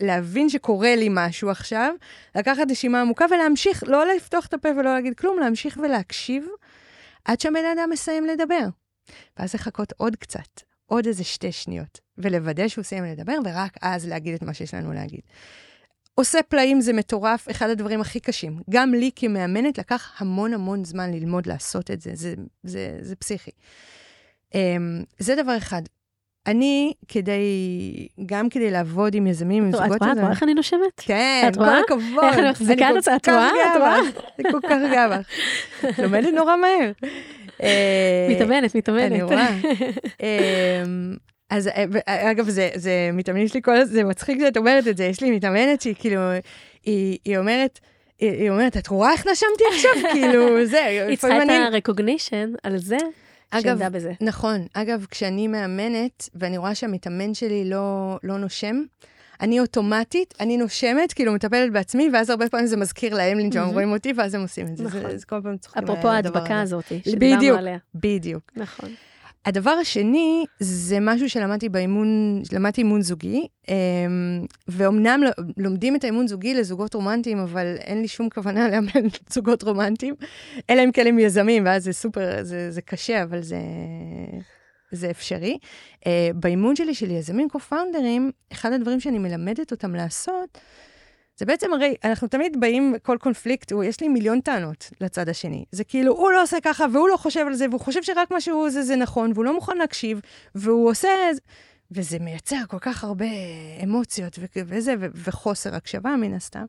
להבין שקורה לי משהו עכשיו, לקחת נשימה עמוקה ולהמשיך, לא לפתוח את הפה ולא להגיד כלום, להמשיך ולהקשיב עד שהבן אדם מסיים לדבר. ואז לחכות עוד קצת, עוד איזה שתי שניות, ולוודא שהוא סיים לדבר, ורק אז להגיד את מה שיש לנו להגיד. עושה פלאים זה מטורף, אחד הדברים הכי קשים. גם לי כמאמנת לקח המון המון זמן ללמוד לעשות את זה, זה, זה, זה פסיכי. Um, זה דבר אחד. אני, כדי, גם כדי לעבוד עם יזמים, עם זוגות את רואה? את רואה איך אני נושמת? כן, כל רואה? הכבוד. איך אני מחזיקה את זה? את רואה? את רואה? אני כל כך גאה בך. לומדת נורא מהר. אה, [laughs] מתאמנת, מתאמנת. אני רואה. אמ, אז אה, ו- אגב, זה, זה מתאמנים שלי כל הזמן, זה מצחיק שאת אומרת את זה, יש לי מתאמנת שהיא כאילו, היא, היא אומרת, היא, היא אומרת, את רואה איך נשמתי עכשיו? כאילו, זה, היא צריכה את. ה-recognition על זה, אגב, שעמדה בזה. נכון. אגב, כשאני מאמנת, ואני רואה שהמתאמן שלי לא, לא נושם, אני אוטומטית, אני נושמת, כאילו מטפלת בעצמי, ואז הרבה פעמים זה מזכיר להם לנשום, מהמם. רואים אותי, ואז הם עושים את זה. נכון. זה, זה כל פעם צוחקים אפרופו על הדבר ההדבקה. הזאת, שדיברנו בדיוק. עליה. בדיוק. נכון. הדבר השני, זה משהו שלמדתי באימון, למדתי אימון זוגי, אמ, ואומנם לומדים את האימון זוגי לזוגות רומנטיים, אבל אין לי שום כוונה לאמן [laughs] זוגות רומנטיים, אלא אם כן הם יזמים, ואז זה סופר, זה, זה קשה, אבל זה, זה אפשרי. Uh, באימון שלי של יזמים קו-פאונדרים, אחד הדברים שאני מלמדת אותם לעשות, זה בעצם הרי, אנחנו תמיד באים, כל קונפליקט, הוא, יש לי מיליון טענות לצד השני. זה כאילו, הוא לא עושה ככה, והוא לא חושב על זה, והוא חושב שרק מה שהוא עושה זה נכון, והוא לא מוכן להקשיב, והוא עושה... וזה מייצר כל כך הרבה אמוציות וזה, ו- וחוסר הקשבה מן הסתם.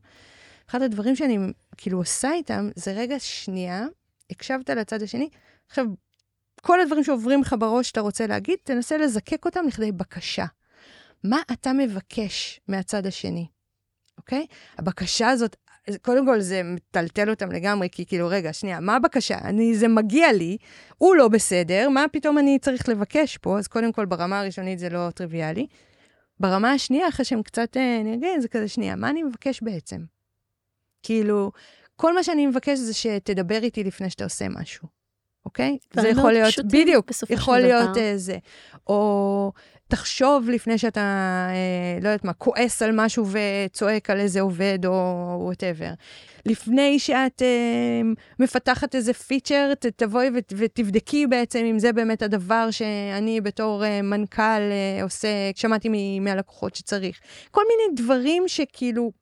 אחד הדברים שאני כאילו עושה איתם, זה רגע שנייה, הקשבת לצד השני, עכשיו, כל הדברים שעוברים לך בראש שאתה רוצה להגיד, תנסה לזקק אותם לכדי בקשה. מה אתה מבקש מהצד השני, אוקיי? הבקשה הזאת, קודם כל זה מטלטל אותם לגמרי, כי כאילו, רגע, שנייה, מה הבקשה? אני, זה מגיע לי, הוא לא בסדר, מה פתאום אני צריך לבקש פה? אז קודם כל, ברמה הראשונית זה לא טריוויאלי. ברמה השנייה, אחרי שהם קצת אה, נרגעים, זה כזה, שנייה, מה אני מבקש בעצם? כאילו, כל מה שאני מבקש זה שתדבר איתי לפני שאתה עושה משהו, אוקיי? זה יכול להיות, בדיוק, יכול להיות דבר. אה, זה. או תחשוב לפני שאתה, אה, לא יודעת מה, כועס על משהו וצועק על איזה עובד או וואטאבר. לפני שאת אה, מפתחת איזה פיצ'ר, ת- תבואי ות, ותבדקי בעצם אם זה באמת הדבר שאני בתור אה, מנכ"ל אה, עושה, שמעתי מ- מהלקוחות שצריך. כל מיני דברים שכאילו,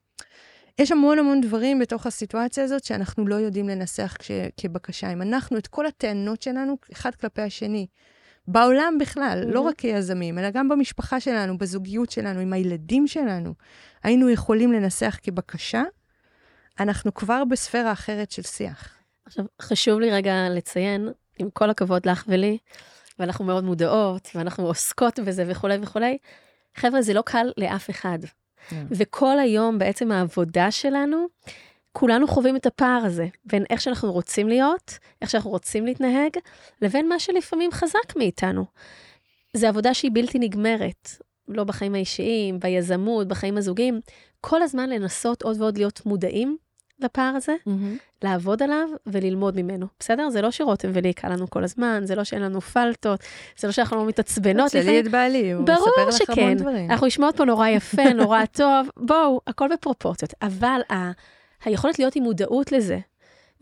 יש המון המון דברים בתוך הסיטואציה הזאת שאנחנו לא יודעים לנסח כש, כבקשה. אם אנחנו את כל הטענות שלנו אחד כלפי השני, בעולם בכלל, לא Mhm. רק כיזמים, אלא גם במשפחה שלנו, בזוגיות שלנו, עם הילדים שלנו, היינו יכולים לנסח כבקשה, אנחנו כבר בספירה אחרת של שיח. עכשיו, חשוב לי רגע לציין, עם כל הכבוד לך ולי, ואנחנו מאוד מודעות, ואנחנו עוסקות בזה וכולי וכולי, חבר'ה, זה לא קל לאף אחד. כן. וכל היום בעצם העבודה שלנו, כולנו חווים את הפער הזה, בין איך שאנחנו רוצים להיות, איך שאנחנו רוצים להתנהג, לבין מה שלפעמים חזק מאיתנו. זו עבודה שהיא בלתי נגמרת, לא בחיים האישיים, ביזמות, בחיים הזוגיים, כל הזמן לנסות עוד ועוד להיות מודעים לפער הזה, לעבוד עליו וללמוד ממנו, בסדר? זה לא שרותם ולי יקל לנו כל הזמן, זה לא שאין לנו פלטות, זה לא שאנחנו לא מתעצבנות. תשאלי את בעלי, הוא מספר לך המון דברים. אנחנו נשמעות פה נורא יפה, נורא טוב, בואו, הכל בפרופורציות. אבל ה- היכולת להיות עם מודעות לזה,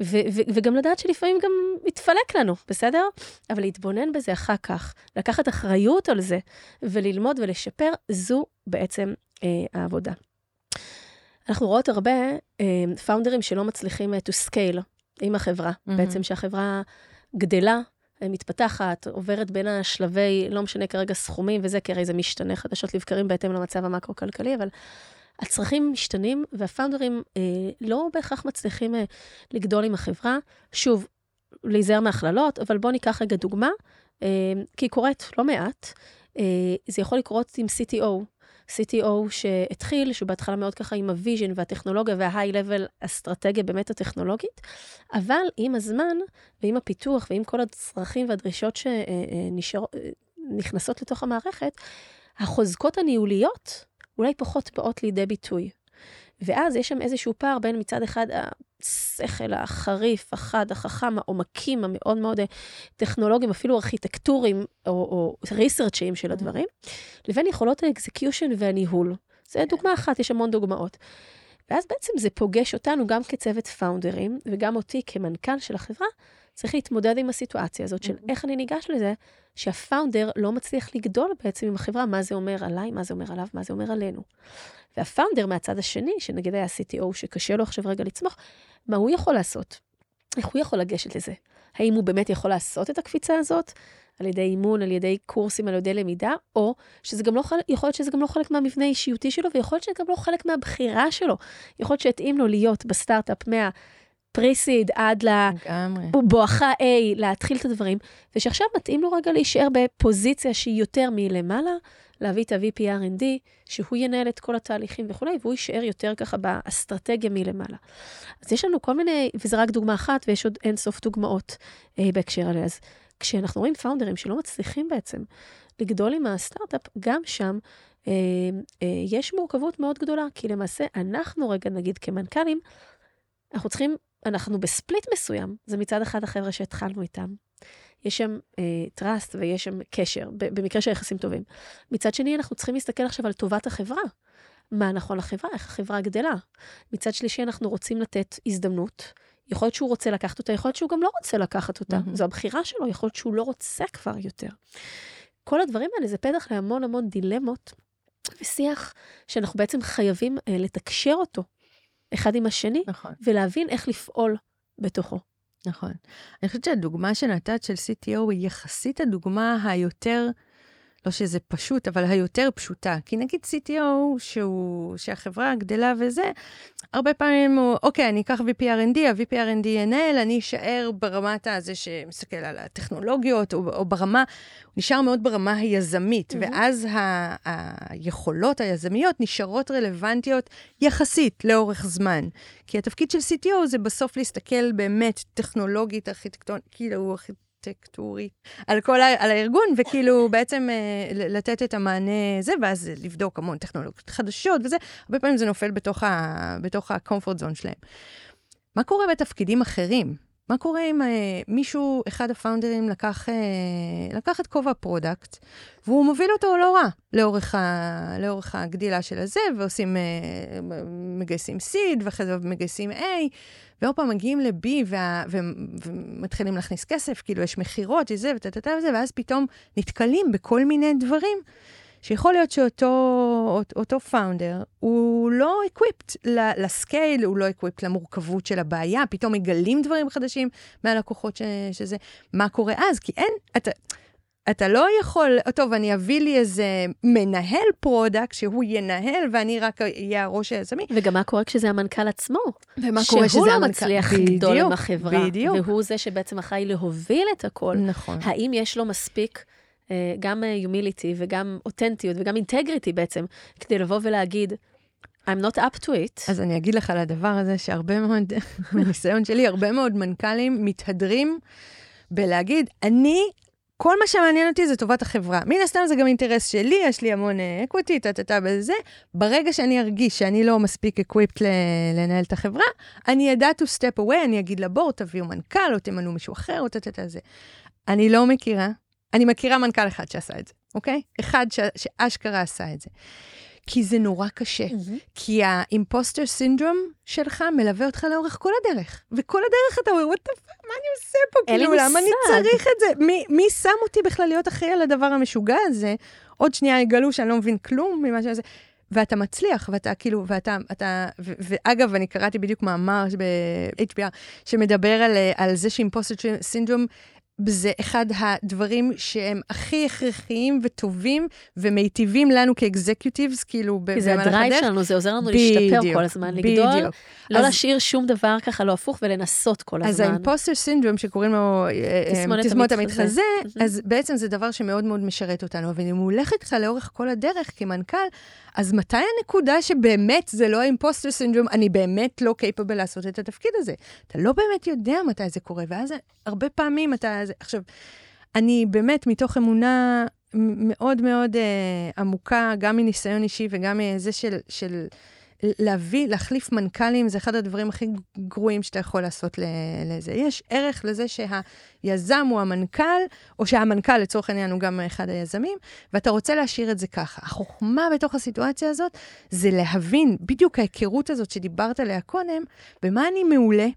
ו- ו- וגם לדעת שלפעמים גם מתפלק לנו, בסדר? אבל להתבונן בזה אחר כך, לקחת אחריות על זה, וללמוד ולשפר, זו בעצם אה, העבודה. אנחנו רואות הרבה פאונדרים שלא מצליחים אה, to scale עם החברה, mm-hmm. בעצם שהחברה גדלה, אה, מתפתחת, עוברת בין השלבי, לא משנה כרגע סכומים וזה, כי הרי זה משתנה חדשות לבקרים בהתאם למצב המקרו-כלכלי, אבל הצרכים משתנים, והפאונדרים אה, לא בהכרח מצליחים אה, לגדול עם החברה. שוב, להיזהר מהכללות, אבל בואו ניקח רגע דוגמה, אה, כי היא קורית לא מעט. אה, זה יכול לקרות עם CTO, CTO שהתחיל, שהוא בהתחלה מאוד ככה עם ה vision והטכנולוגיה וה-high-level אסטרטגיה באמת הטכנולוגית, אבל עם הזמן ועם הפיתוח ועם כל הצרכים והדרישות שנכנסות לתוך המערכת, החוזקות הניהוליות אולי פחות באות לידי ביטוי. ואז יש שם איזשהו פער בין מצד אחד השכל החריף, החד, החכם, העומקים המאוד מאוד טכנולוגיים, אפילו ארכיטקטוריים או, או ריסרצ'יים של הדברים, לבין יכולות האקזקיושן והניהול. זה דוגמה אחת, יש המון דוגמאות. ואז בעצם זה פוגש אותנו גם כצוות פאונדרים, וגם אותי כמנכ"ל של החברה, צריך להתמודד עם הסיטואציה הזאת של איך אני ניגש לזה, שהפאונדר לא מצליח לגדול בעצם עם החברה, מה זה אומר עליי, מה זה אומר עליו, מה זה אומר עלינו. והפאונדר מהצד השני, שנגיד היה CTO שקשה לו עכשיו רגע לצמוח, מה הוא יכול לעשות? איך הוא יכול לגשת לזה? האם הוא באמת יכול לעשות את הקפיצה הזאת? על ידי אימון, על ידי קורסים, על ידי למידה, או שזה גם לא חלק, יכול להיות שזה גם לא חלק מהמבנה האישיותי שלו, ויכול להיות שזה גם לא חלק מהבחירה שלו. יכול להיות שהתאים לו להיות בסטארט-אפ מה... פריסיד עד לבואכה A, להתחיל את הדברים, ושעכשיו מתאים לו רגע להישאר בפוזיציה שהיא יותר מלמעלה, להביא את ה-VP R&D, שהוא ינהל את כל התהליכים וכולי, והוא יישאר יותר ככה באסטרטגיה מלמעלה. אז יש לנו כל מיני, וזו רק דוגמה אחת, ויש עוד אינסוף דוגמאות אה, בהקשר עליה. אז כשאנחנו רואים פאונדרים שלא מצליחים בעצם לגדול עם הסטארט-אפ, גם שם אה, אה, יש מורכבות מאוד גדולה, כי למעשה אנחנו רגע, נגיד כמנכ"לים, אנחנו צריכים, אנחנו בספליט מסוים, זה מצד אחד החבר'ה שהתחלנו איתם. יש שם אה, trust ויש שם קשר, במקרה של יחסים טובים. מצד שני, אנחנו צריכים להסתכל עכשיו על טובת החברה. מה נכון לחברה, איך החברה גדלה. מצד שלישי, אנחנו רוצים לתת הזדמנות. יכול להיות שהוא רוצה לקחת אותה, יכול להיות שהוא גם לא רוצה לקחת אותה. Mm-hmm. זו הבחירה שלו, יכול להיות שהוא לא רוצה כבר יותר. כל הדברים האלה זה פתח להמון המון דילמות ושיח שאנחנו בעצם חייבים אה, לתקשר אותו אחד עם השני, נכון. ולהבין איך לפעול בתוכו. נכון. אני חושבת שהדוגמה שנתת של CTO היא יחסית הדוגמה היותר... לא שזה פשוט, אבל היותר פשוטה. כי נגיד CTO, שהוא, שהחברה גדלה וזה, הרבה פעמים הוא, אוקיי, אני אקח VP R&D, ה-VP R&D ינהל, אני אשאר ברמת הזה שמסתכל על הטכנולוגיות, או, או ברמה, הוא נשאר מאוד ברמה היזמית, mm-hmm. ואז ה, היכולות היזמיות נשארות רלוונטיות יחסית לאורך זמן. כי התפקיד של CTO זה בסוף להסתכל באמת טכנולוגית, ארכיטקטונית, כאילו, ארכיטקטורי על כל ה, על הארגון, וכאילו בעצם uh, לתת את המענה הזה, ואז לבדוק המון טכנולוגיות חדשות וזה, הרבה פעמים זה נופל בתוך ה-comfort zone שלהם. מה קורה בתפקידים אחרים? מה קורה אם uh, מישהו, אחד הפאונדרים, לקח, uh, לקח את כובע product, והוא מוביל אותו לא רע לאורך, ה, לאורך הגדילה של הזה, ועושים, uh, מגייסים seed, ואחרי זה מגייסים A, ועוד פעם מגיעים ל-B ומתחילים להכניס כסף, כאילו יש מכירות, יש זה וטטטה וזה, ואז פתאום נתקלים בכל מיני דברים. שיכול להיות שאותו founder הוא לא equipped ל scale, הוא לא equipped למורכבות של הבעיה, פתאום מגלים דברים חדשים מהלקוחות ש, שזה, מה קורה אז? כי אין, אתה... אתה לא יכול, טוב, אני אביא לי איזה מנהל product שהוא ינהל ואני רק אהיה הראש היזמי. וגם מה קורה כשזה המנכ"ל עצמו? ומה קורה שזה לא המנכ"ל? שהוא לא מצליח לגדול עם החברה. בדיוק. והוא זה שבעצם אחראי להוביל את הכל. נכון. האם יש לו מספיק גם humility וגם אותנטיות וגם integrity בעצם, כדי לבוא ולהגיד, I'm not up to it. אז אני אגיד לך על הדבר הזה שהרבה מאוד, [laughs] מהניסיון שלי, הרבה מאוד מנכ"לים מתהדרים בלהגיד, אני כל מה שמעניין אותי זה טובת החברה. מן הסתם זה גם אינטרס שלי, יש לי המון equity, טה-טה-טה בזה. ברגע שאני ארגיש שאני לא מספיק equipped לנהל את החברה, אני אדע to step away, אני אגיד ל board, תביאו מנכ"ל, או תמנו מישהו אחר, או טה-טה-טה זה. אני לא מכירה, אני מכירה מנכ"ל אחד שעשה את זה, אוקיי? אחד ש, שאשכרה עשה את זה. כי זה נורא קשה. Mm-hmm. כי האימפוסטר סינדרום שלך מלווה אותך לאורך כל הדרך. וכל הדרך אתה אומר, וואט מה אני עושה פה? כאילו, למה אני צריך את זה? מי, מי שם אותי בכלל להיות אחראי על הדבר המשוגע הזה? עוד שנייה יגלו שאני לא מבין כלום ממה שזה. ואתה מצליח, ואתה כאילו, ואתה, אתה, ו, ואגב, אני קראתי בדיוק מאמר ב-HBR שמדבר על, על זה ש imposter syndrome זה אחד הדברים שהם הכי הכרחיים וטובים ומיטיבים לנו כ executives, כאילו, במהלך הדרך. כי זה ה drive שלנו, זה עוזר לנו בדיוק, להשתפר כל הזמן, לגדול, בדיוק. לא אז, להשאיר שום דבר ככה לא הפוך ולנסות כל הזמן. אז ה imposter syndrome, שקוראים לו אה, תסמונת המתחזה, אז בעצם זה דבר שמאוד מאוד משרת אותנו, אבל אם הוא הולך איתך לאורך כל הדרך כמנכ"ל, אז מתי הנקודה שבאמת זה לא ה imposter syndrome, אני באמת לא capable לעשות את התפקיד הזה? אתה לא באמת יודע מתי זה קורה, ואז הרבה פעמים אתה... עכשיו, אני באמת, מתוך אמונה מאוד מאוד אה, עמוקה, גם מניסיון אישי וגם מזה של... של להביא, להחליף מנכ"לים, זה אחד הדברים הכי גרועים שאתה יכול לעשות לזה. יש ערך לזה שהיזם הוא המנכ"ל, או שהמנכ"ל לצורך העניין הוא גם אחד היזמים, ואתה רוצה להשאיר את זה ככה. החוכמה בתוך הסיטואציה הזאת זה להבין בדיוק ההיכרות הזאת שדיברת עליה קודם, במה אני מעולה,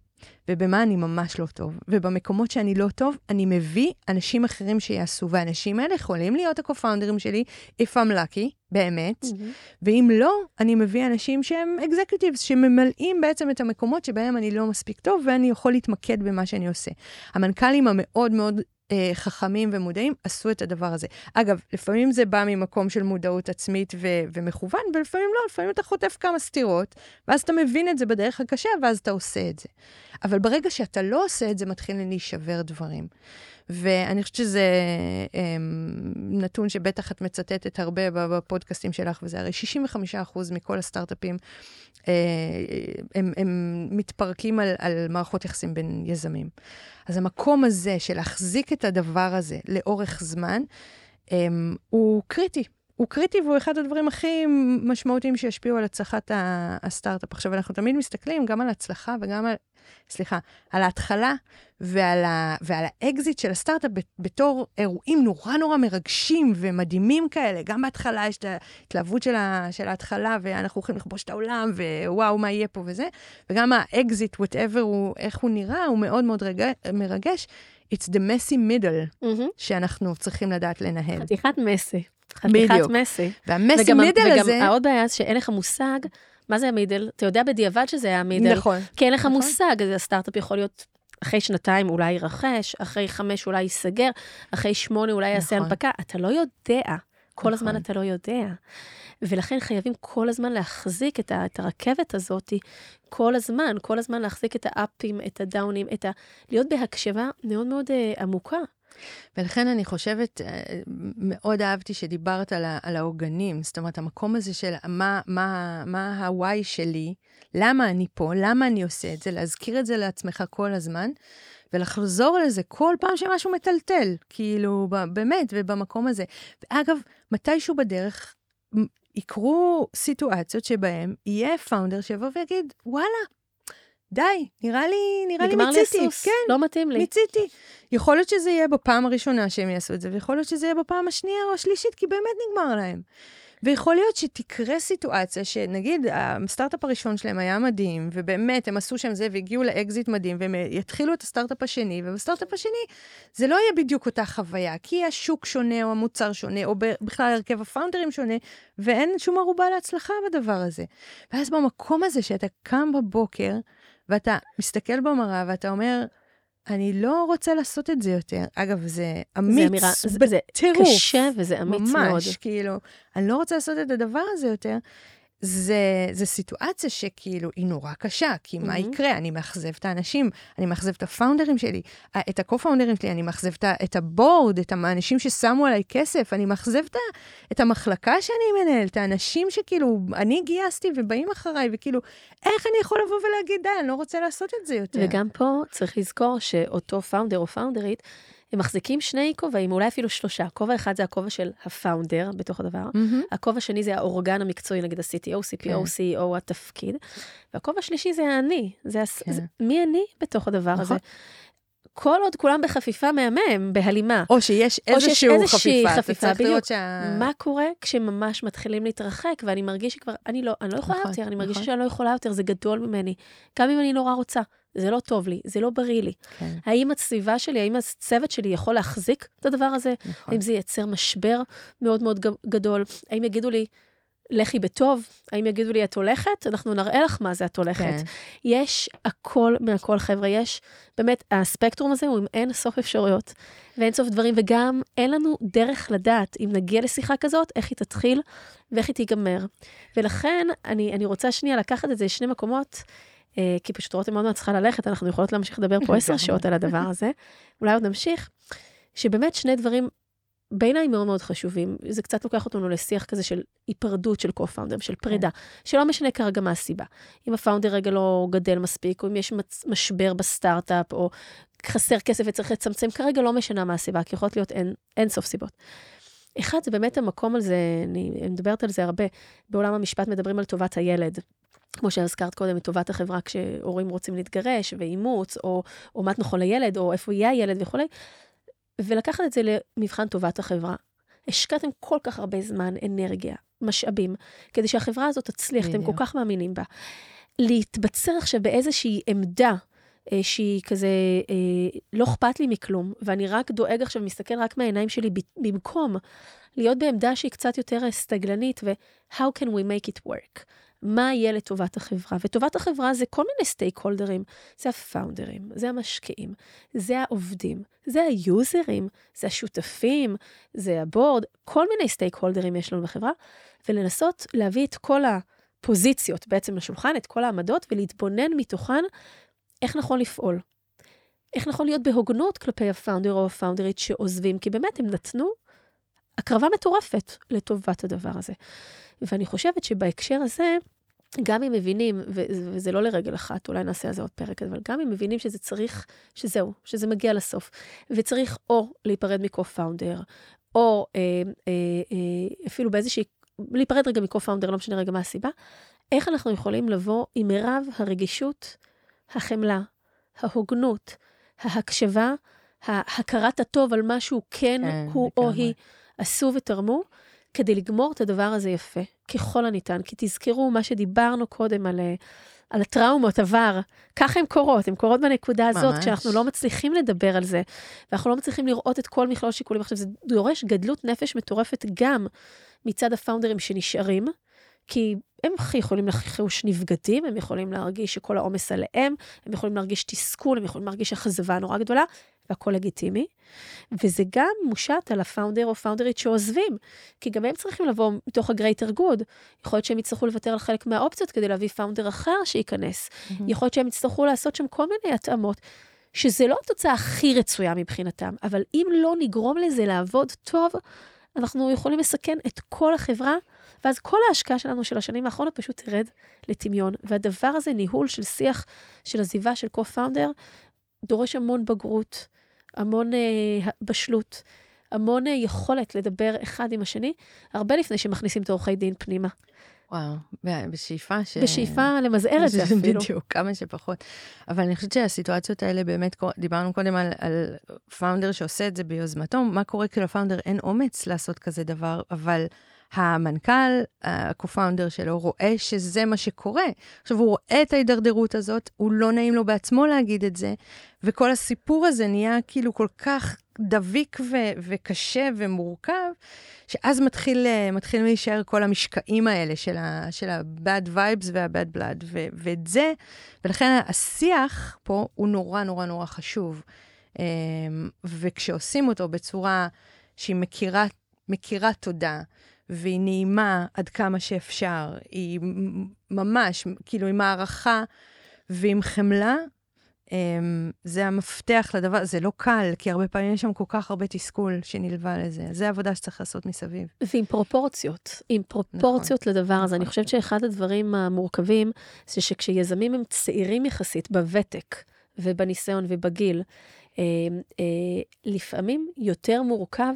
ובמה אני ממש לא טוב. ובמקומות שאני לא טוב, אני מביא אנשים אחרים שיעשו, והאנשים האלה יכולים להיות הקו-פאונדרים שלי, if I'm lucky, באמת, mm-hmm. ואם לא, אני מביא אנשים שהם אקזקיוטיבס, שממלאים בעצם את המקומות שבהם אני לא מספיק טוב, ואני יכול להתמקד במה שאני עושה. המנכ"לים המאוד מאוד אה, חכמים ומודעים עשו את הדבר הזה. אגב, לפעמים זה בא ממקום של מודעות עצמית ו- ומכוון, ולפעמים לא, לפעמים אתה חוטף כמה סתירות, ואז אתה מבין את זה בדרך הקשה, ואז אתה עושה את זה. אבל ברגע שאתה לא עושה את זה, מתחילים להישבר דברים. ואני חושבת שזה um, נתון שבטח את מצטטת הרבה בפודקאסטים שלך, וזה הרי 65% מכל הסטארט-אפים, uh, הם, הם מתפרקים על, על מערכות יחסים בין יזמים. אז המקום הזה של להחזיק את הדבר הזה לאורך זמן, um, הוא קריטי. הוא קריטי והוא אחד הדברים הכי משמעותיים שישפיעו על הצלחת הסטארט-אפ. עכשיו, אנחנו תמיד מסתכלים גם על הצלחה וגם על סליחה, על ההתחלה ועל, ה, ועל האקזיט של הסטארט-אפ בתור אירועים נורא נורא מרגשים ומדהימים כאלה. גם בהתחלה יש את ההתלהבות של, ה, של ההתחלה, ואנחנו הולכים לכבוש את העולם, ווואו, מה יהיה פה וזה, וגם האקזיט, הוא, איך הוא נראה, הוא מאוד מאוד רגע, מרגש. It's the messy middle mm-hmm. שאנחנו צריכים לדעת לנהל. חתיכת messy. חתיכת messy. וה messy middle הזה... וגם העוד בעיה שאין לך מושג מה זה ה middle? אתה יודע בדיעבד שזה היה ה middle. נכון. כי אין לך נכון. מושג, אז הסטארט-אפ יכול להיות אחרי שנתיים אולי יירכש, אחרי חמש אולי ייסגר, אחרי שמונה אולי יעשה נכון. הנפקה. אתה לא יודע. כל נכון. הזמן אתה לא יודע. ולכן חייבים כל הזמן להחזיק את, ה, את הרכבת הזאת, כל הזמן, כל הזמן להחזיק את האפים, את הדאונים, את ה... להיות בהקשבה מאוד מאוד uh, עמוקה. ולכן אני חושבת, אה, מאוד אהבתי שדיברת על, על העוגנים, זאת אומרת, המקום הזה של מה, מה, מה ה-why שלי, למה אני פה, למה אני עושה את זה, להזכיר את זה לעצמך כל הזמן, ולחזור לזה כל פעם שמשהו מטלטל, כאילו, באמת, ובמקום הזה. ואגב, מתישהו בדרך יקרו סיטואציות שבהם יהיה founder שיבוא ויגיד, וואלה, די, נראה לי, נראה לי מיציתי. נגמר לי הסוס, כן, לא מתאים לי. מיציתי. יכול להיות שזה יהיה בפעם הראשונה שהם יעשו את זה, ויכול להיות שזה יהיה בפעם השנייה או השלישית, כי באמת נגמר להם. ויכול להיות שתקרה סיטואציה שנגיד הסטארט-אפ הראשון שלהם היה מדהים, ובאמת הם עשו שם זה והגיעו לאקזיט מדהים, והם יתחילו את הסטארט-אפ השני, ובסטארט-אפ השני זה לא יהיה בדיוק אותה חוויה, כי השוק שונה או המוצר שונה, או בכלל הרכב הפאונדרים שונה, ואין שום ערובה להצלחה בדבר הזה. ואז במקום הזה שאתה קם בבוקר, ואתה מסתכל במראה ואתה אומר, אני לא רוצה לעשות את זה יותר. אגב, זה אמיץ בטירוף. זה, זה קשה וזה אמיץ ממש, מאוד. ממש, כאילו, אני לא רוצה לעשות את הדבר הזה יותר. זה, זה סיטואציה שכאילו היא נורא קשה, כי mm-hmm. מה יקרה? אני מאכזב את האנשים, אני מאכזב את הפאונדרים שלי, את הקו-פאונדרים שלי, אני מאכזב את הבורד, את האנשים ששמו עליי כסף, אני מאכזב את, המחלקה שאני מנהל, את האנשים שכאילו, אני גייסתי ובאים אחריי, וכאילו, איך אני יכול לבוא ולהגיד, די, אני לא רוצה לעשות את זה יותר. וגם פה צריך לזכור שאותו פאונדר או פאונדרית, הם מחזיקים שני כובעים, אולי אפילו שלושה. כובע אחד זה הכובע של הפאונדר בתוך הדבר, מהמם. הכובע השני זה האורגן המקצועי, נגיד ה-CTO, CPO, כן. CEO, התפקיד, והכובע השלישי זה האני, זה, הס... כן. זה מי אני בתוך הדבר הזה. כל עוד כולם בחפיפה מהמם, בהלימה. או שיש או שיש איזשהו חפיפה, אתה חפיפה, לראות בדיוק. שה... מה קורה כשממש מתחילים להתרחק, ואני מרגיש שכבר, אני לא, אני לא יכולה נכון, יותר, אני מרגישה נכון. שאני לא יכולה יותר, זה גדול ממני. גם אם אני נורא רוצה, זה לא טוב לי, זה לא בריא לי. כן, האם הסביבה שלי, האם הצוות שלי יכול להחזיק את הדבר הזה? נכון. האם זה ייצר משבר מאוד מאוד גדול? האם יגידו לי, לכי בטוב? האם יגידו לי, את הולכת? אנחנו נראה לך מה זה את הולכת. כן. יש הכל מהכל, חבר'ה, יש, באמת, הספקטרום הזה הוא עם אין סוף אפשרויות ואין סוף דברים, וגם אין לנו דרך לדעת אם נגיע לשיחה כזאת, איך היא תתחיל ואיך היא תיגמר. ולכן, אני, אני רוצה שנייה לקחת את זה לשני מקומות, אה, כי פשוט רותם מאוד מאוד צריכה ללכת, אנחנו יכולות להמשיך לדבר פה [laughs] עשר. שעות על הדבר הזה, אולי עוד נמשיך, שבאמת שני דברים בעיניי מאוד מאוד חשובים. זה קצת לוקח אותנו לשיח כזה של היפרדות של קו-פאונדר, של פרידה, שלא משנה כרגע מה הסיבה. אם הפאונדר רגע לא גדל מספיק, או אם יש מצ- משבר בסטארט-אפ, או חסר כסף וצריך לצמצם, כרגע לא משנה מה הסיבה, כי יכולות להיות אין, אין סוף סיבות. אחד, זה באמת המקום על זה, אני, אני מדברת על זה הרבה, בעולם המשפט מדברים על טובת הילד. כמו שהזכרת קודם, את טובת החברה כשהורים רוצים להתגרש, ואימוץ, או, או מה נכון לילד, או איפה יהיה הילד וכולי. ולקחת את זה למבחן טובת החברה. השקעתם כל כך הרבה זמן, אנרגיה, משאבים, כדי שהחברה הזאת תצליח, אתם כל בדיוק. כך מאמינים בה. להתבצר עכשיו באיזושהי עמדה אה, שהיא כזה, אה, לא אכפת לי מכלום, ואני רק דואג עכשיו, מסתכל רק מהעיניים שלי, במקום להיות בעמדה שהיא קצת יותר אה, סטגלנית, ו-how can we make it work? מה יהיה לטובת החברה? וטובת החברה זה כל מיני סטייק הולדרים. זה הפאונדרים, זה המשקיעים, זה העובדים, זה היוזרים, זה השותפים, זה הבורד, כל מיני סטייק הולדרים יש לנו בחברה, ולנסות להביא את כל הפוזיציות בעצם לשולחן, את כל העמדות, ולהתבונן מתוכן איך נכון לפעול. איך נכון להיות בהוגנות כלפי הפאונדר או הפאונדרית שעוזבים, כי באמת הם נתנו הקרבה מטורפת לטובת הדבר הזה. ואני חושבת שבהקשר הזה, גם אם מבינים, וזה לא לרגל אחת, אולי נעשה על זה עוד פרק, אבל גם אם מבינים שזה צריך, שזהו, שזה מגיע לסוף, וצריך או להיפרד מקו-פאונדר, או אה, אה, אה, אפילו באיזושהי, להיפרד רגע מקו-פאונדר, לא משנה רגע מה הסיבה, איך אנחנו יכולים לבוא עם מירב הרגישות, החמלה, ההוגנות, ההקשבה, ההכרת הטוב על משהו כן, כן, הוא או. היא עשו ותרמו, כדי לגמור את הדבר הזה יפה, ככל הניתן. כי תזכרו מה שדיברנו קודם על, אה, על הטראומות עבר, ככה הן קורות, הן קורות בנקודה הזאת, ממש. כשאנחנו לא מצליחים לדבר על זה, ואנחנו לא מצליחים לראות את כל מכלול שיקולים. עכשיו, זה דורש גדלות נפש מטורפת גם מצד הפאונדרים שנשארים, כי הם הכי יכולים לחוש נבגדים, הם יכולים להרגיש שכל העומס עליהם, הם יכולים להרגיש תסכול, הם יכולים להרגיש אכזבה נורא גדולה, והכל לגיטימי. וזה גם מושת על הפאונדר או פאונדרית שעוזבים, כי גם הם צריכים לבוא מתוך ה-greater good. יכול להיות שהם יצטרכו לוותר על חלק מהאופציות כדי להביא פאונדר אחר שייכנס. יכול להיות שהם יצטרכו לעשות שם כל מיני התאמות, שזה לא התוצאה הכי רצויה מבחינתם, אבל אם לא נגרום לזה לעבוד טוב, אנחנו יכולים לסכן את כל החברה, ואז כל ההשקעה שלנו של השנים האחרונות פשוט תרד לטמיון. והדבר הזה, ניהול של שיח של עזיבה של co-founder, דורש המון בגרות, המון אה, בשלות, המון אה, יכולת לדבר אחד עם השני, הרבה לפני שמכניסים את עורכי דין פנימה. וואו, בשאיפה ש... בשאיפה למזער את זה אפילו. [laughs] בדיוק, כמה שפחות. אבל אני חושבת שהסיטואציות האלה באמת, דיברנו קודם על, על פאונדר שעושה את זה ביוזמתו, מה קורה כשלפאונדר אין אומץ לעשות כזה דבר, אבל המנכ"ל, הקו-פאונדר שלו, רואה שזה מה שקורה. עכשיו, הוא רואה את ההידרדרות הזאת, הוא לא נעים לו בעצמו להגיד את זה, וכל הסיפור הזה נהיה כאילו כל כך דביק ו- וקשה ומורכב, שאז מתחיל, מתחילים להישאר כל המשקעים האלה של ה- של ה-bad vibes וה-bad blood, ו- ואת זה, ולכן השיח פה הוא נורא נורא נורא חשוב. אמ, וכשעושים אותו בצורה שהיא מכירה, מכירה תודה, והיא נעימה עד כמה שאפשר, היא ממש, כאילו, עם הערכה ועם חמלה, אמ, זה המפתח לדבר, זה לא קל, כי הרבה פעמים יש שם כל כך הרבה תסכול שנלווה לזה. זה עבודה שצריך לעשות מסביב. ועם פרופורציות, עם פרופורציות לדבר הזה. אני נכון. חושבת שאחד הדברים המורכבים זה שכשיזמים הם צעירים יחסית בוותק ובניסיון ובגיל, לפעמים יותר מורכב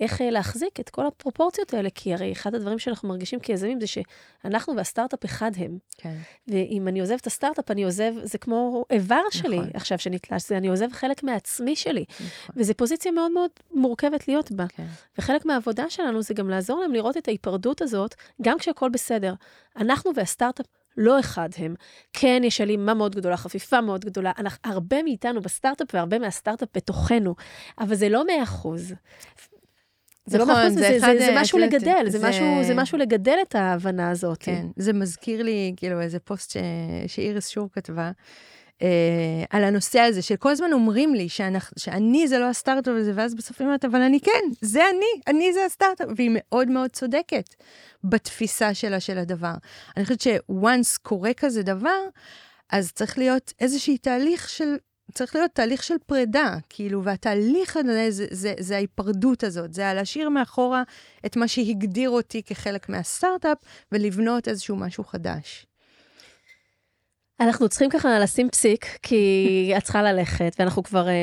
איך אה, להחזיק את כל הפרופורציות האלה, כי הרי אחד הדברים שאנחנו מרגישים כיזמים זה שאנחנו והסטארט-אפ אחד הם. כן. ואם אני עוזב את הסטארט-אפ, אני עוזב, זה כמו איבר שלי נכון. עכשיו שנתלש, זה אני עוזב חלק מעצמי שלי. נכון. וזו פוזיציה מאוד מאוד מורכבת להיות בה. כן. וחלק מהעבודה שלנו זה גם לעזור להם לראות את ההיפרדות הזאת, גם כשהכול בסדר. אנחנו והסטארט-אפ לא אחד הם. כן, יש הלימה מאוד גדולה, חפיפה מאוד גדולה. אנחנו, הרבה מאיתנו בסטארט-אפ והרבה מהסטארט-אפ בתוכנו, אבל זה לא מאה אחוז. זה לא נכון, זה זה, אחד, זה, זה אה, משהו יודעת, לגדל, זה, זה- משהו, זה משהו לגדל את ההבנה הזאת. כן, זה מזכיר לי, כאילו, איזה פוסט ש... שאיריס שור כתבה, על הנושא הזה, שכל הזמן אומרים לי שאנחנו, שאני זה לא הסטארט-אפ הזה, ואז בסוף היא אומרת, אבל אני כן, זה אני, אני זה הסטארט-אפ, והיא מאוד מאוד צודקת בתפיסה שלה של הדבר. אני חושבת ש-once קורה כזה דבר, אז צריך להיות איזשהי תהליך של... צריך להיות תהליך של פרידה, כאילו, והתהליך הזה זה, זה, זה ההיפרדות הזאת, זה להשאיר מאחורה את מה שהגדיר אותי כחלק מהסטארט-אפ, ולבנות איזשהו משהו חדש. אנחנו צריכים ככה לשים פסיק, כי [laughs] את צריכה ללכת, ואנחנו כבר, אה,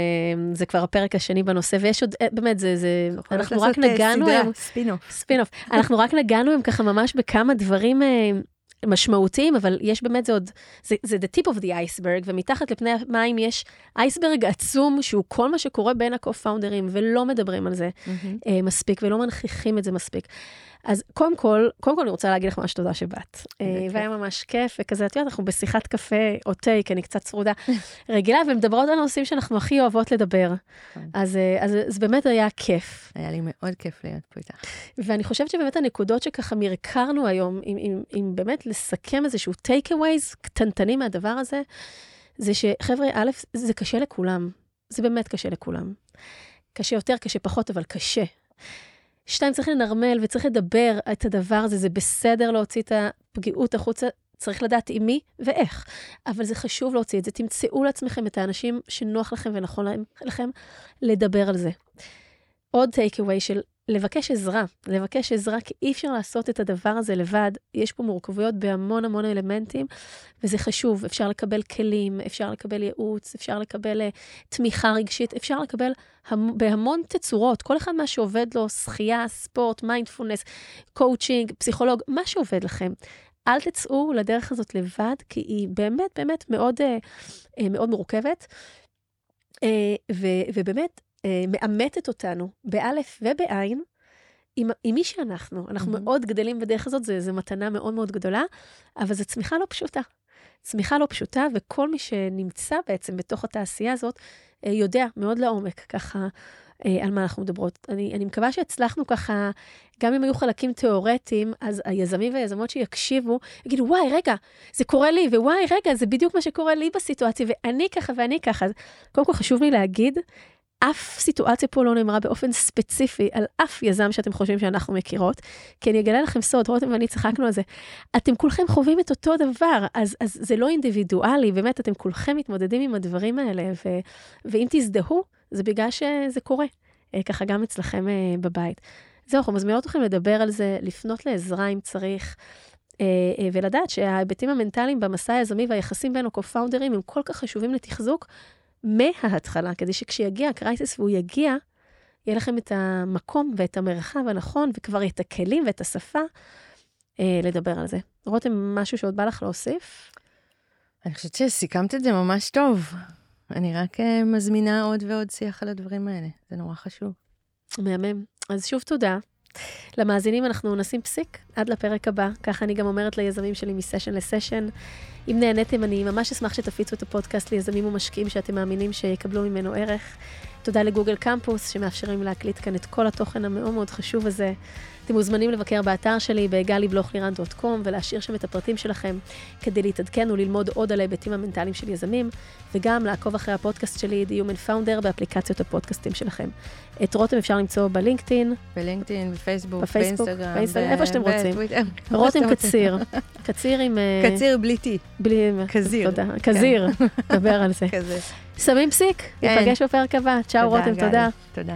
זה כבר הפרק השני בנושא, ויש עוד, אה, באמת, זה, זה, [laughs] אנחנו רק נגענו היום, ספינוף. ספינוף, אנחנו רק נגענו הם ככה ממש בכמה דברים אה, משמעותיים, אבל יש באמת, זה עוד, זה, זה the tip of the iceberg, ומתחת לפני המים יש אייסברג עצום, שהוא כל מה שקורה בין ה-co-founders, ולא מדברים על זה אה, מספיק, ולא מנכיחים את זה מספיק. אז קודם כל, קודם כל אני רוצה להגיד לך ממש תודה שבאת. אה. והיה ממש כיף, וכזה, את יודעת, אנחנו בשיחת קפה או תה, כי אני קצת צרודה, [laughs] רגילה, ומדברות על הנושאים שאנחנו הכי אוהבות לדבר. נכון. אז אה, אז זה באמת היה כיף. היה לי מאוד כיף להיות פה איתך. ואני חושבת שבאמת הנקודות שככה מרקרנו היום, אם, אם, אם באמת לסכם איזשהו take-aways קטנטנים מהדבר הזה, זה שחבר'ה, א', זה קשה לכולם. זה באמת קשה לכולם. קשה יותר, קשה פחות, אבל קשה. שתיים, צריך לנרמל וצריך לדבר את הדבר הזה, זה בסדר להוציא את הפגיעות החוצה, צריך לדעת עם מי ואיך. אבל זה חשוב להוציא את זה. תמצאו לעצמכם את האנשים שנוח לכם ונכון לכם לדבר על זה. עוד טייק אווי של לבקש עזרה, לבקש עזרה, כי אי אפשר לעשות את הדבר הזה לבד. יש פה מורכבויות בהמון המון אלמנטים, וזה חשוב. אפשר לקבל כלים, אפשר לקבל ייעוץ, אפשר לקבל uh, תמיכה רגשית, אפשר לקבל המ- בהמון תצורות. כל אחד מה שעובד לו, שחייה, ספורט, מיינדפולנס, קואוצ'ינג, פסיכולוג, מה שעובד לכם. אל תצאו לדרך הזאת לבד, כי היא באמת באמת מאוד, uh, uh, מאוד מורכבת. Uh, ובאמת, אה, מאמתת אותנו באלף ובעין עם, עם מי שאנחנו. אנחנו מהמם. מאוד גדלים בדרך הזאת, זו מתנה מאוד מאוד גדולה, אבל זו צמיחה לא פשוטה. צמיחה לא פשוטה, וכל מי שנמצא בעצם בתוך התעשייה הזאת, אה, יודע מאוד לעומק ככה אה, על מה אנחנו מדברות. אני, אני מקווה שהצלחנו ככה, גם אם היו חלקים תיאורטיים, אז היזמים והיזמות שיקשיבו, יגידו, וואי, רגע, זה קורה לי, ווואי, רגע, זה בדיוק מה שקורה לי בסיטואציה, ואני ככה ואני ככה. קודם כל חשוב לי להגיד, אף סיטואציה פה לא נאמרה באופן ספציפי על אף יזם שאתם חושבים שאנחנו מכירות, כי אני אגלה לכם סוד, רותם ואני צחקנו על זה. אתם כולכם חווים את אותו דבר, אז, אז זה לא אינדיבידואלי, באמת, אתם כולכם מתמודדים עם הדברים האלה, ו, ואם תזדהו, זה בגלל שזה קורה, אה, ככה גם אצלכם אה, בבית. זהו, אנחנו מזמינות אתכם לדבר על זה, לפנות לעזרה אם צריך. אה, ולדעת שההיבטים המנטליים במסע היזמי והיחסים בין ה-co-founders הם כל כך חשובים לתחזוק מההתחלה, כדי שכשיגיע הקרייסיס והוא יגיע, יהיה לכם את המקום ואת המרחב הנכון, וכבר את הכלים ואת השפה אה, לדבר על זה. רותם, משהו שעוד בא לך להוסיף? אני חושבת שסיכמת את זה ממש טוב. אני רק אה, מזמינה עוד ועוד שיח על הדברים האלה, זה נורא חשוב. מהמם. אז שוב תודה. למאזינים אנחנו נשים פסיק עד לפרק הבא, ככה אני גם אומרת ליזמים שלי מסשן לסשן. אם נהניתם, אני ממש אשמח שתפיצו את הפודקאסט ליזמים ומשקיעים שאתם מאמינים שיקבלו ממנו ערך. תודה לגוגל קמפוס, שמאפשרים להקליט כאן את כל התוכן המאוד מאוד חשוב הזה. אתם מוזמנים לבקר באתר שלי בגלי-בלוך-לירן.com ולהשאיר שם את הפרטים שלכם כדי להתעדכן וללמוד עוד על ההיבטים המנטליים של יזמים, וגם לעקוב אחרי הפודקאסט שלי, The Human Founder, באפליקציות הפודקאסטים שלכם. את רותם אפשר למצוא בלינקדאין, בלינקדאין, בפייסבוק, בפייסבוק, באינסטגרם, באינסטגרם, ב- איפה שאתם רוצים. [laughs] רותם. קציר. [laughs] קציר עם... אה, קציר בלי טי, בלי... קזיר. תודה. קזיר, דבר על זה. [laughs] שמים פסיק, כן. ניפגש בפרק הבא. צ'או רותם. תודה. תודה.